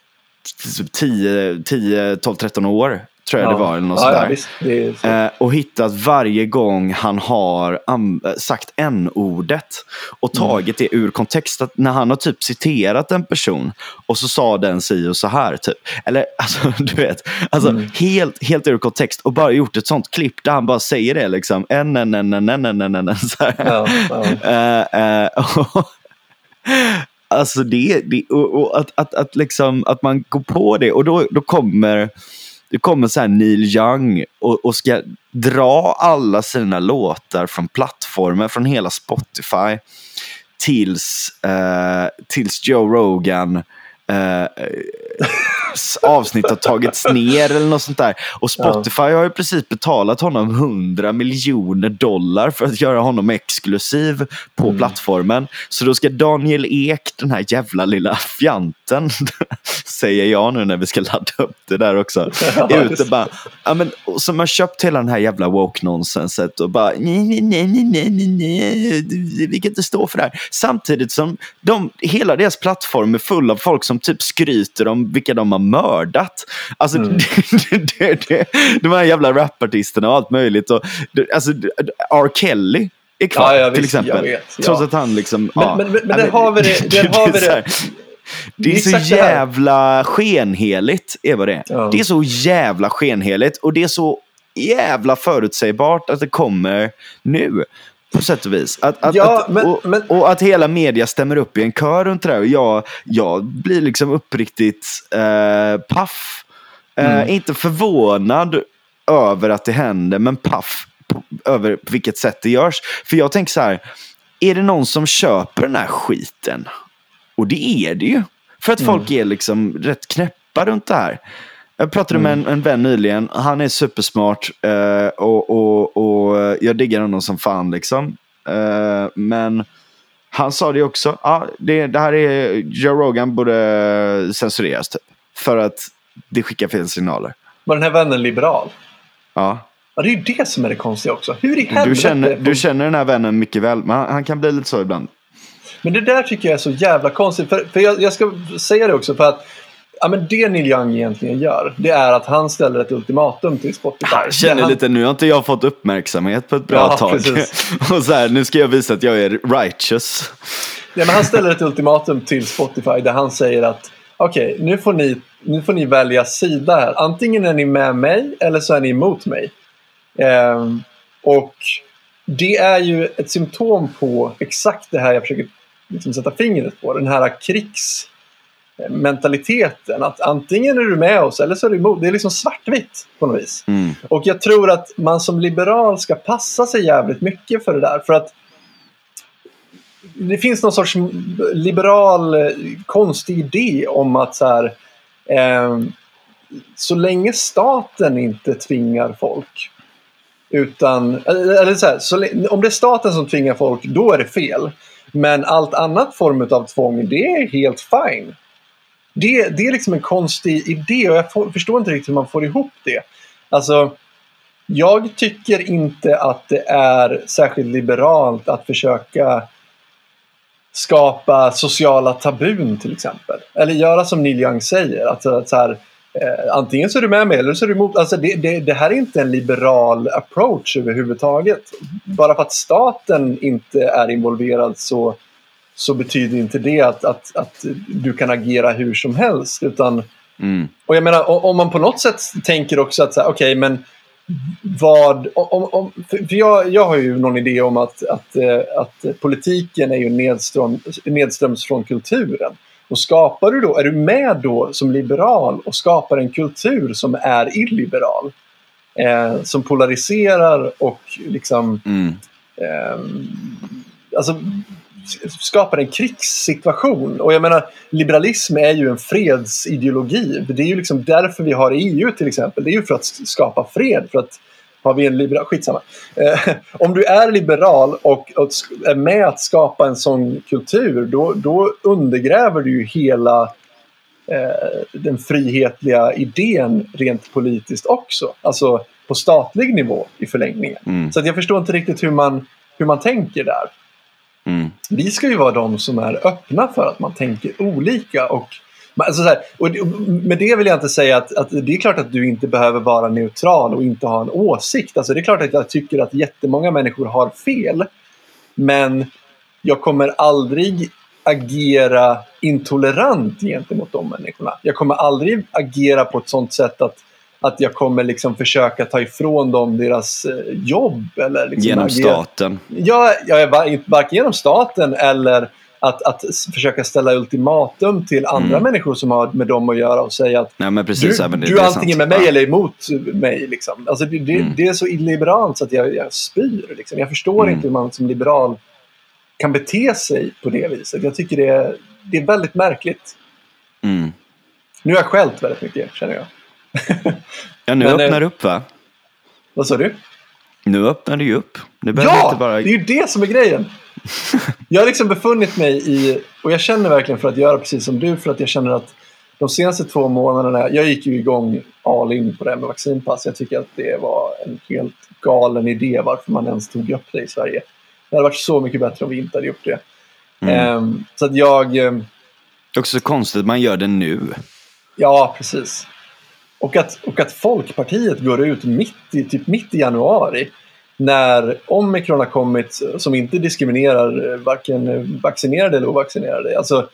10, 10 12, 13 år tror jag ja. det var. Eller något ja, ja, visst, eh, och hittat varje gång han har sagt n-ordet och mm. tagit mm. det ur kontext. Att när han har typ citerat en person och så sa den si och så här. Typ. Eller alltså, du vet, alltså, mm. helt, helt ur kontext och bara gjort ett sånt klipp där han bara säger det liksom. En, en, en, en, en, en, en, en, så här. Ja, ja. uh, Alltså det, det och, och att, att, att, liksom, att man går på det och då, då kommer det kommer så här Neil Young och, och ska dra alla sina låtar från plattformen, från hela Spotify tills, eh, tills Joe Rogan eh, avsnitt har tagits ner eller något sånt där. Och Spotify ja. har ju precis betalat honom 100 miljoner dollar för att göra honom exklusiv på mm. plattformen. Så då ska Daniel Ek, den här jävla lilla fjanten, säger jag nu när vi ska ladda upp det där också, ja, ute bara, ja, men, som har köpt hela den här jävla woke-nonsenset och bara nej, nej, nej, nej, nej, nej, vi kan inte stå för det här. Samtidigt som de, hela deras plattform är full av folk som typ skryter om vilka de har mördat. Alltså, mm. det, det, det, de här jävla rapartisterna och allt möjligt. Och, alltså, R. Kelly är kvar ja, till visst, exempel. Vet, ja. Trots att han liksom... Men, ja, men, men, men där har vi det. Där har vi det. Det är så jävla skenheligt, är vad det är. Ja. Det är så jävla skenheligt och det är så jävla förutsägbart att det kommer nu. På sätt och vis. Att, att, ja, att, men, och, men... och, att hela media stämmer upp i en kör runt det där. Och jag, jag blir liksom uppriktigt eh, paff. Eh, mm. Inte förvånad över att det händer, men paff över på vilket sätt det görs. För jag tänker så här, är det någon som köper den här skiten? Och det är det ju. För att mm. folk är liksom rätt knäppa runt det här. Jag pratade mm. med en, en vän nyligen. Han är supersmart eh, och, och, och jag diggar honom som fan. Liksom. Eh, men han sa det också. Ah, det, det här är Joe Rogan borde censureras typ. För att det skickar fel signaler. Var den här vännen liberal? Ja. Ja, det är ju det som är det konstiga också. Hur i helvete? Du känner, du känner den här vännen mycket väl, men han, han, kan bli lite så ibland. Men det där tycker jag är så jävla konstigt. För, för jag, jag ska säga det också, för att Ja, men det Neil Young egentligen gör, det är att han ställer ett ultimatum till Spotify. Jag känner han... lite, nu har inte jag fått uppmärksamhet på ett bra ja, tag. och så här, nu ska jag visa att jag är righteous. Ja, men han ställer ett ultimatum till Spotify där han säger att okej, okay, nu, får ni, nu får ni välja sida här. Antingen är ni med mig eller så är ni emot mig. Ehm, och det är ju ett symptom på exakt det här jag försöker liksom sätta fingret på. Den här krigs mentaliteten. Att antingen är du med oss eller så är du emot. Det är liksom svartvitt på något vis. Mm. Och jag tror att man som liberal ska passa sig jävligt mycket för det där. För att det finns någon sorts liberal eh, konstig idé om att så här, eh, så länge staten inte tvingar folk utan, eller så här, så, om det är staten som tvingar folk, då är det fel. Men allt annat form av tvång, det är helt fine det, det är liksom en konstig idé och jag får, förstår inte riktigt hur man får ihop det. Alltså, jag tycker inte att det är särskilt liberalt att försöka skapa sociala tabun till exempel. Eller göra som Neil Young säger. Att, att så här, eh, antingen så är du med mig eller så är du emot. Alltså det, det, det, här är inte en liberal approach överhuvudtaget. Bara för att staten inte är involverad så så betyder inte det att, att, att du kan agera hur som helst. Utan, mm. Och jag menar, om man på något sätt tänker också att, okej, okay, men vad... Om, om, för jag, jag har ju någon idé om att, att, eh, att politiken är ju nedström, nedströms från kulturen. Och skapar du då, är du med då som liberal och skapar en kultur som är illiberal? Eh, som polariserar och liksom... Mm. Eh, alltså skapar en krigssituation. Och jag menar, liberalism är ju en fredsideologi. Det är ju liksom därför vi har EU till exempel. Det är ju för att skapa fred. För att har vi en liberal... Skitsamma. Eh, om du är liberal och, och, är med att skapa en sån kultur då, då undergräver du ju hela eh, den frihetliga idén rent politiskt också. Alltså på statlig nivå i förlängningen. Mm. Så jag förstår inte riktigt hur man, hur man tänker där. Mm. Vi ska ju vara de som är öppna för att man tänker olika. Och, alltså här, och med det vill jag inte säga att, att, det är klart att du inte behöver vara neutral och inte ha en åsikt. Alltså det är klart att jag tycker att jättemånga människor har fel. Men jag kommer aldrig agera intolerant gentemot de människorna. Jag kommer aldrig agera på ett sånt sätt att att jag kommer liksom försöka ta ifrån dem deras eh, jobb. Eller liksom genom agera. staten? Ja, ja, varken genom staten eller att, att försöka ställa ultimatum till andra mm. människor som har med dem att göra och säga att men precis, du, det, du är antingen med mig ja. eller emot mig. Liksom. Alltså, det, det, mm. det, är så illiberalt så att jag, jag spyr. Liksom. Jag förstår mm. inte hur man som liberal kan bete sig på det viset. Jag tycker det är, det är väldigt märkligt. Mm. Nu har jag skällt väldigt mycket känner jag. Ja, nu Men, eh, öppnar det upp va? Vad sa du? Nu öppnar det ju upp. Nu Ja! inte bara... Det är ju det som är grejen. Jag har liksom befunnit mig i, och jag känner verkligen för att göra precis som du, för att jag känner att de senaste två månaderna, jag gick ju igång all in på det här med vaccinpass. Jag tycker att det var en helt galen idé varför man ens tog upp det i Sverige. Det hade varit så mycket bättre om vi inte hade gjort det. Mm. Ehm, så att jag, ehm, Också så konstigt att man gör det nu. ja precis. Och att, och att Folkpartiet går ut mitt i, typ mitt i januari när omikron har kommit som inte diskriminerar eh, varken eh, vaccinerade eller ovaccinerade. Alltså,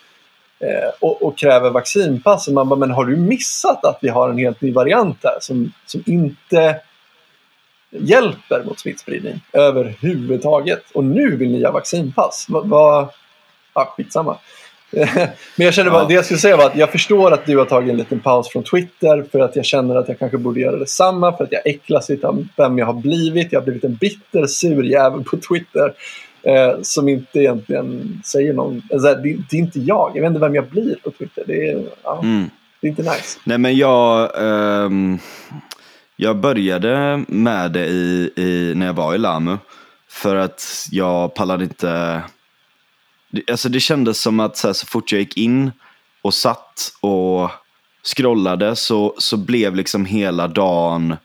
eh, och, och kräver vaccinpass. Och man bara, men har du missat att vi har en helt ny variant här som, som inte hjälper mot smittspridning överhuvudtaget? Och nu vill ni ha vaccinpass? Va, Va, ja, skitsamma. Men jag känner bara, Ja. det jag skulle säga var att jag förstår att du har tagit en liten paus från Twitter för att jag känner att jag kanske borde göra detsamma för att jag äcklas lite av vem jag har blivit. Jag har blivit en bitter, sur jävel på Twitter eh, som inte egentligen säger någon... Alltså, det, det är inte jag. Jag vet inte vem jag blir på Twitter. Det är, ja, Mm. det är inte nice. Nej men jag, ehm, jag började med det i, i, när jag var i Lamu. För att jag pallade inte. Det, alltså det kändes som att så, här, så fort jag gick in och satt och scrollade så, så blev liksom hela dagen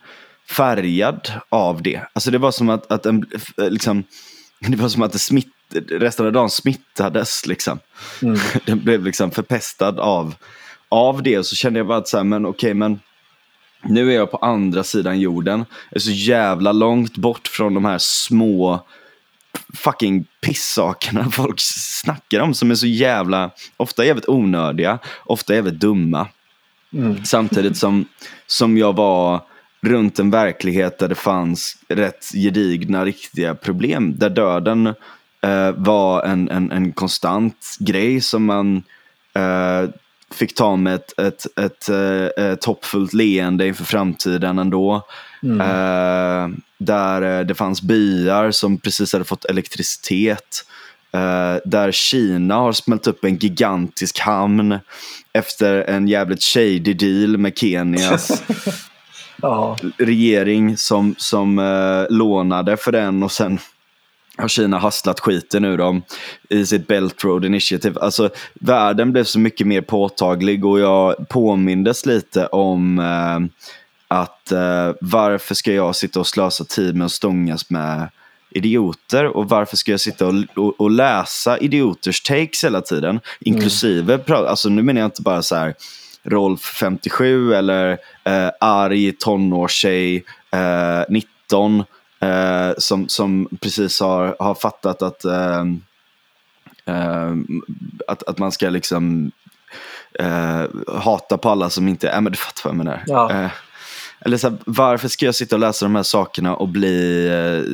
färgad av det. Alltså det var som att, att en, liksom, det var som att det smitt, resten av dagen smittades liksom. Mm. Den blev liksom förpestad av, av det. Och så kände jag bara att så här, men okej, men nu är jag på andra sidan jorden. Jag är så jävla långt bort från de här små fucking pissakerna folk snackar om som är så jävla, ofta jävligt onödiga, ofta jävligt dumma. Mm. Samtidigt som, som jag var runt en verklighet där det fanns rätt gedigna, riktiga problem. Där döden eh, var en, en, en konstant grej som man eh, fick ta med ett, ett, ett, eh, ett hoppfullt leende inför framtiden ändå. Mm. Eh, där eh, det fanns byar som precis hade fått elektricitet. Eh, där Kina har smält upp en gigantisk hamn efter en jävligt shady deal med Kenias Ja. regering som, som eh, lånade för den och sen har Kina hastlat skiten ur dem i sitt Belt Road Initiative. Alltså världen blev så mycket mer påtaglig och jag påmindes lite om eh, att eh, varför ska jag sitta och slösa tid med att stångas med idioter och varför ska jag sitta och, och, och läsa idioters takes hela tiden? Inklusive, pra- alltså nu menar jag inte bara så här Rolf 57 eller eh, arg tonårstjej eh, 19 eh, som, som precis har, har fattat att, eh, eh, att, att man ska liksom eh, hata på alla som inte, äh, men du fattar vad jag menar. Ja. Eh, eller så här, varför ska jag sitta och läsa de här sakerna och bli... Eh,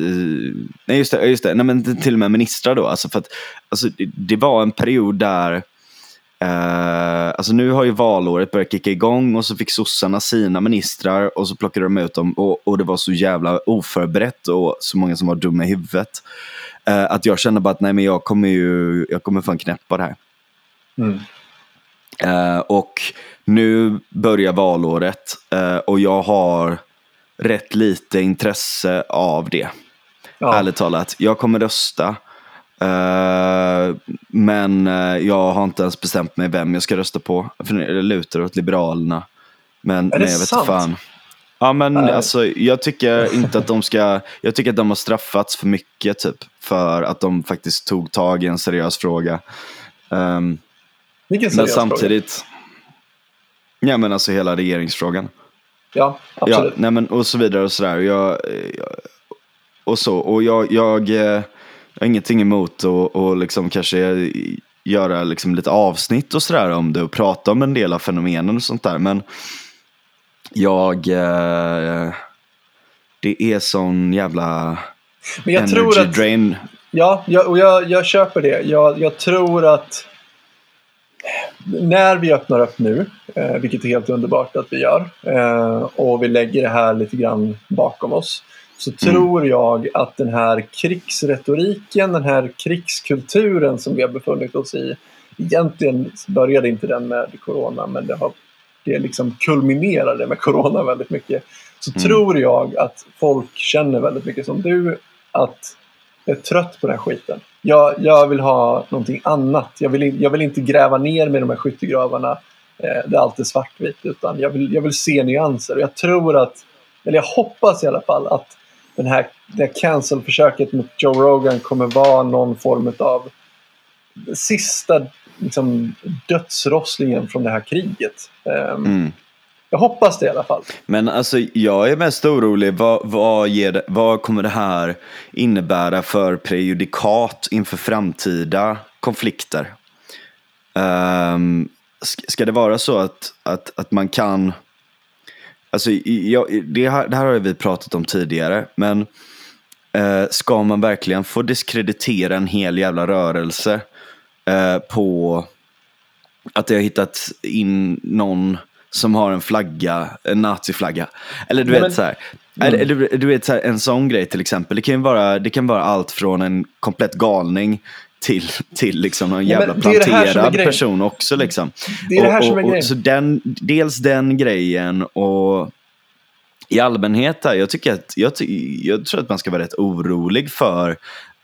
nej, just det. Just det. Nej, men till och med ministrar då. Alltså för att, alltså, det var en period där... Eh, alltså nu har ju valåret börjat kicka igång och så fick sossarna sina ministrar och så plockade de ut dem och, och det var så jävla oförberett och så många som var dumma i huvudet. Eh, att jag kände bara att nej men jag kommer ju, jag kommer fan knäppa det här. Mm. Eh, och nu börjar valåret eh, och jag har rätt lite intresse av det. Ja. Ärligt talat. Jag kommer rösta. Eh, men eh, jag har inte ens bestämt mig vem jag ska rösta på. För det lutar åt Liberalerna. Men, det men jag vet sant? fan. Ja men Nej. alltså jag tycker inte att de ska, jag tycker att de har straffats för mycket typ. För att de faktiskt tog tag i en seriös fråga. Ehm, Vilken men seriös fråga. samtidigt, ja men alltså hela regeringsfrågan. Ja, Ja, absolut. nej men och så vidare och sådär. Jag, jag, och så, och jag, jag, eh, jag har ingenting emot att och liksom kanske göra liksom lite avsnitt och sådär om det och prata om en del av fenomenen och sånt där. Men jag, eh, det är sån jävla Men jag energy att... drain. Ja, jag, och jag, jag köper det. Jag, jag tror att när vi öppnar upp nu, eh, vilket är helt underbart att vi gör, eh, och vi lägger det här lite grann bakom oss, så tror jag att den här krigsretoriken, den här krigskulturen som vi har befunnit oss i, egentligen började inte den med corona, men det har det liksom kulminerade med corona väldigt mycket. Så Mm. tror jag att folk känner väldigt mycket som du. Att jag är trött på den här skiten. Jag, jag vill ha någonting annat. Jag vill, jag vill inte gräva ner med de här skyttegravarna eh, där allt är svartvitt. Utan jag vill, jag vill se nyanser. Jag tror att, eller jag hoppas i alla fall att den här, det här cancel-försöket mot Joe Rogan kommer vara någon form av sista liksom, dödsrosslingen från det här kriget. Ehm, Mm. Jag hoppas det i alla fall. Men alltså jag är mest orolig, vad, vad, det, vad kommer det här innebära för prejudikat inför framtida konflikter? Sk- ska det vara så att, att, att man kan, alltså jag, det, här, det här har vi pratat om tidigare, men eh, ska man verkligen få diskreditera en hel jävla rörelse eh, på att jag har hittat in någon som har en flagga, en naziflagga. Eller du Nej, vet men- så här. Eller, du, du vet så här, en sån grej till exempel. Det kan ju vara, det kan vara allt från en komplett galning till, till liksom någon men jävla planterad person också. Liksom. Det är det här som är grejen. Så den, dels den grejen och i allmänhet där, jag, tycker att, jag, jag tror att man ska vara rätt orolig för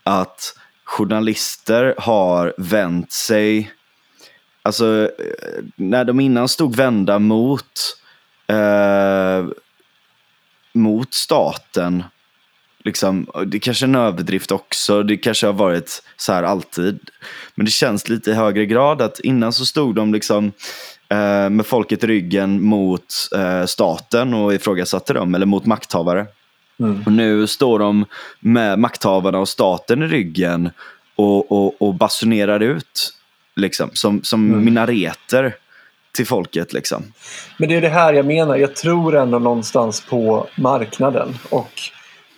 att journalister har vänt sig, alltså eh, när de innan stod vända mot, eh, mot staten, liksom, det kanske är en överdrift också, det kanske har varit så här alltid. Men det känns lite i högre grad att innan så stod de liksom eh, med folket i ryggen mot eh, staten och ifrågasatte dem, eller mot makthavare. Mm. Och nu står de med makthavarna och staten i ryggen och, och, och basunerar ut liksom, som, som Mm. minareter till folket. Liksom. Men det är det här jag menar. Jag tror ändå någonstans på marknaden. Och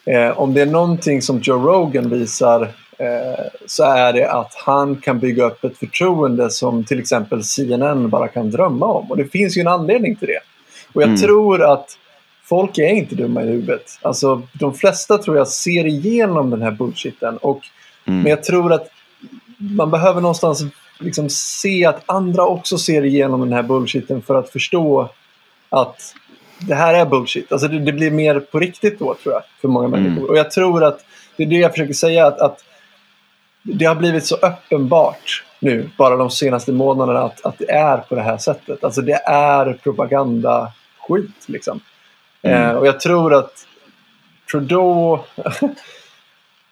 eh, om det är någonting som Joe Rogan visar eh, så är det att han kan bygga upp ett förtroende som till exempel CNN bara kan drömma om. Och det finns ju en anledning till det. Och jag Mm. tror att folk är inte dumma i huvudet. Alltså, de flesta tror jag ser igenom den här bullshiten. Och, Mm. Men jag tror att man behöver någonstans liksom se att andra också ser igenom den här bullshiten för att förstå att det här är bullshit. Alltså det, det blir mer på riktigt då tror jag för många Mm. människor. Och jag tror att det är det jag försöker säga att, att det har blivit så uppenbart nu bara de senaste månaderna att, att det är på det här sättet. Alltså det är propagandaskit liksom. Mm. Eh, och jag tror att Trudeau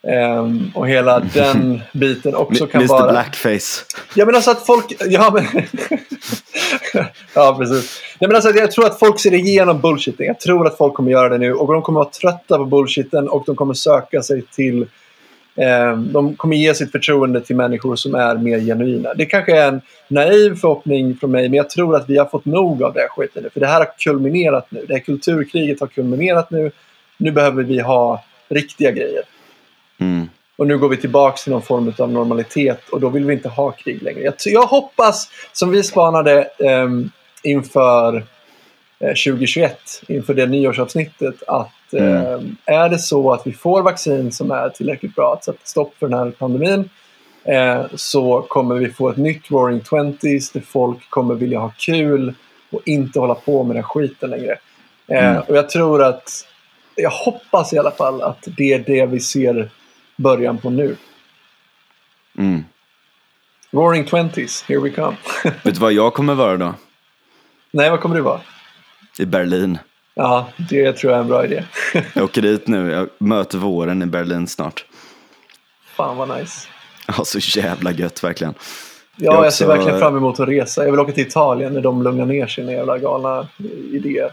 ehm, och hela den biten också kan Mr vara... Blackface. Ja men alltså att folk... Ja, men... ja precis. Nej, men alltså, jag tror att folk ser igenom bullshiten. Jag tror att folk kommer göra det nu och de kommer vara trötta på bullshiten och de kommer söka sig till... Eh, de kommer ge sitt förtroende till människor som är mer genuina. Det kanske är en naiv förhoppning från mig men jag tror att vi har fått nog av det här skiten nu. För det här har kulminerat nu. Det här kulturkriget har kulminerat nu. Nu behöver vi ha riktiga grejer. Mm. Och nu går vi tillbaka till någon form av normalitet och då vill vi inte ha krig längre. Jag, jag hoppas, som vi spanade ehm, inför eh, 2021, inför det nyårsavsnittet, att ehm, är det så att vi får vaccin som är tillräckligt bra att sätta stopp för den här pandemin eh, så kommer vi få ett nytt Roaring Twenties där folk kommer vilja ha kul och inte hålla på med den här skiten längre. Eh, Mm. och jag tror att, jag hoppas i alla fall att det är det vi ser början på nu. Mm. Roaring Twenties, here we come. Vet du vad jag kommer vara då? Nej, vad kommer du vara? I Berlin. Ja, det tror jag är en bra idé. Jag åker dit nu, jag möter våren i Berlin snart. Fan vad nice. Ja, så jävla gött verkligen. Ja, Jag jag, ser också- verkligen fram emot att resa. Jag vill åka till Italien när de lugnar ner sina jävla galna idéer.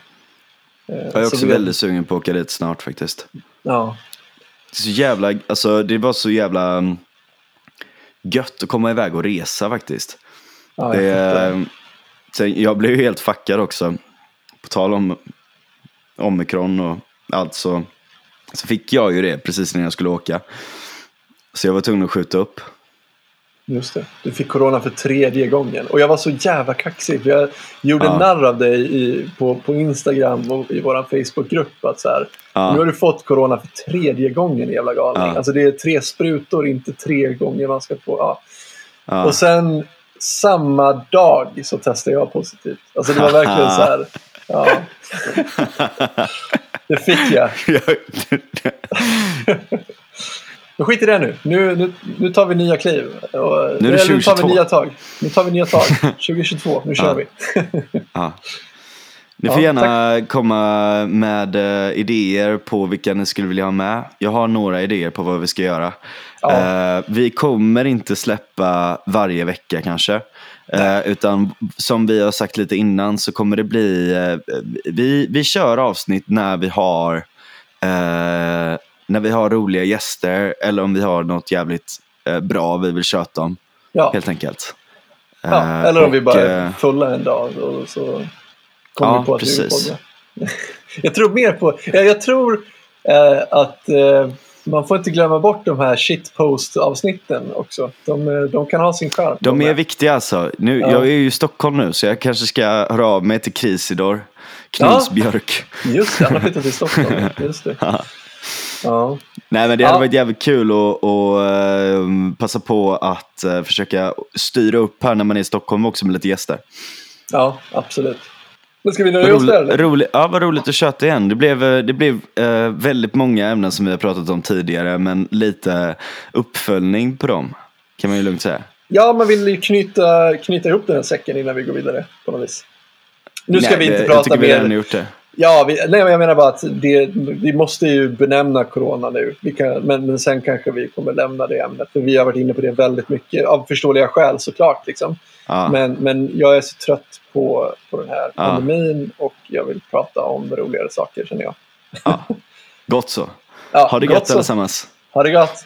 Eh, Jag är så också väldigt sugen på att åka dit snart faktiskt. Ja, Det, är så jävla, alltså, det var så jävla mm, gött att komma iväg och resa faktiskt. ja jag Det, fattar. eh, sen, jag blev ju helt fuckad också. På tal om omikron och allt så, så fick jag ju det precis när jag skulle åka. Så jag var tvungen att skjuta upp. Just det. Du fick corona för tredje gången. Och jag var så jävla kaxig. För jag gjorde Ja. narr av dig i, på, på Instagram och i vår Facebookgrupp. Att så här, Ja. Nu har du fått corona för tredje gången jävla galning. Ja. Alltså det är tre sprutor, inte tre gånger man ska få. Ja. Ja. Och sen samma dag så testade jag positivt. Alltså det var verkligen så här. Ja. Det fick jag. Men skit i det nu. Nu, nu. nu tar vi nya kliv. Och, Nu är det eller, nu tar vi 2022. nya tag. Nu tar vi nya tag. 2022. Nu kör Ja. vi. Ja. Ni får Ja, gärna komma med eh, idéer på vilka ni skulle vilja ha med. Jag har några idéer på vad vi ska göra. Ja. Eh, vi kommer inte släppa varje vecka kanske. Eh, utan som vi har sagt lite innan så kommer det bli, vi, vi kör avsnitt när vi har när vi har roliga gäster eller om vi har något jävligt eh, bra vi vill köta om. Ja. Helt enkelt. Ja, Eh, eller om vi och, bara är eh, fulla en dag och så kommer Ja, vi på att vi precis. podda. jag tror mer på, jag, jag tror eh, att eh, man får inte glömma bort de här shitpost-avsnitten också. De, eh, de kan ha sin charm. De är med. viktiga alltså. Nu, Ja. Jag är ju i Stockholm nu så jag kanske ska höra av mig till Krisidor Knusbjörk. Just det, han har flyttat till Stockholm. Just det. Ja. Ja. Nej men det Ja. hade varit jävligt kul att att, eh, passa på att eh, försöka styra upp här när man är i Stockholm också med lite gäster. ja, absolut. Men ska vi nöja oss där eller? roligt, ja, vad roligt att köta igen. Det blev, eh, det blev eh, väldigt många ämnen som vi har pratat om tidigare men lite uppföljning på dem. Kan man ju lugnt säga. Ja, man vill ju knyta, knyta ihop den här säcken innan vi går vidare på något vis. Nu ska Nej, vi inte jag prata tycker vi Ja, vi, nej, jag menar bara att det, vi måste ju benämna corona nu. Kan, men, men sen kanske vi kommer lämna det ämnet. För vi har varit inne på det väldigt mycket. Av förståeliga skäl såklart. Liksom. Ja. Men, men jag är så trött på, på den här Ja. pandemin och jag vill prata om roligare saker känner jag. Ja. Gott så. Ja, Ha det gott gött så. allesammans. Ha det gott!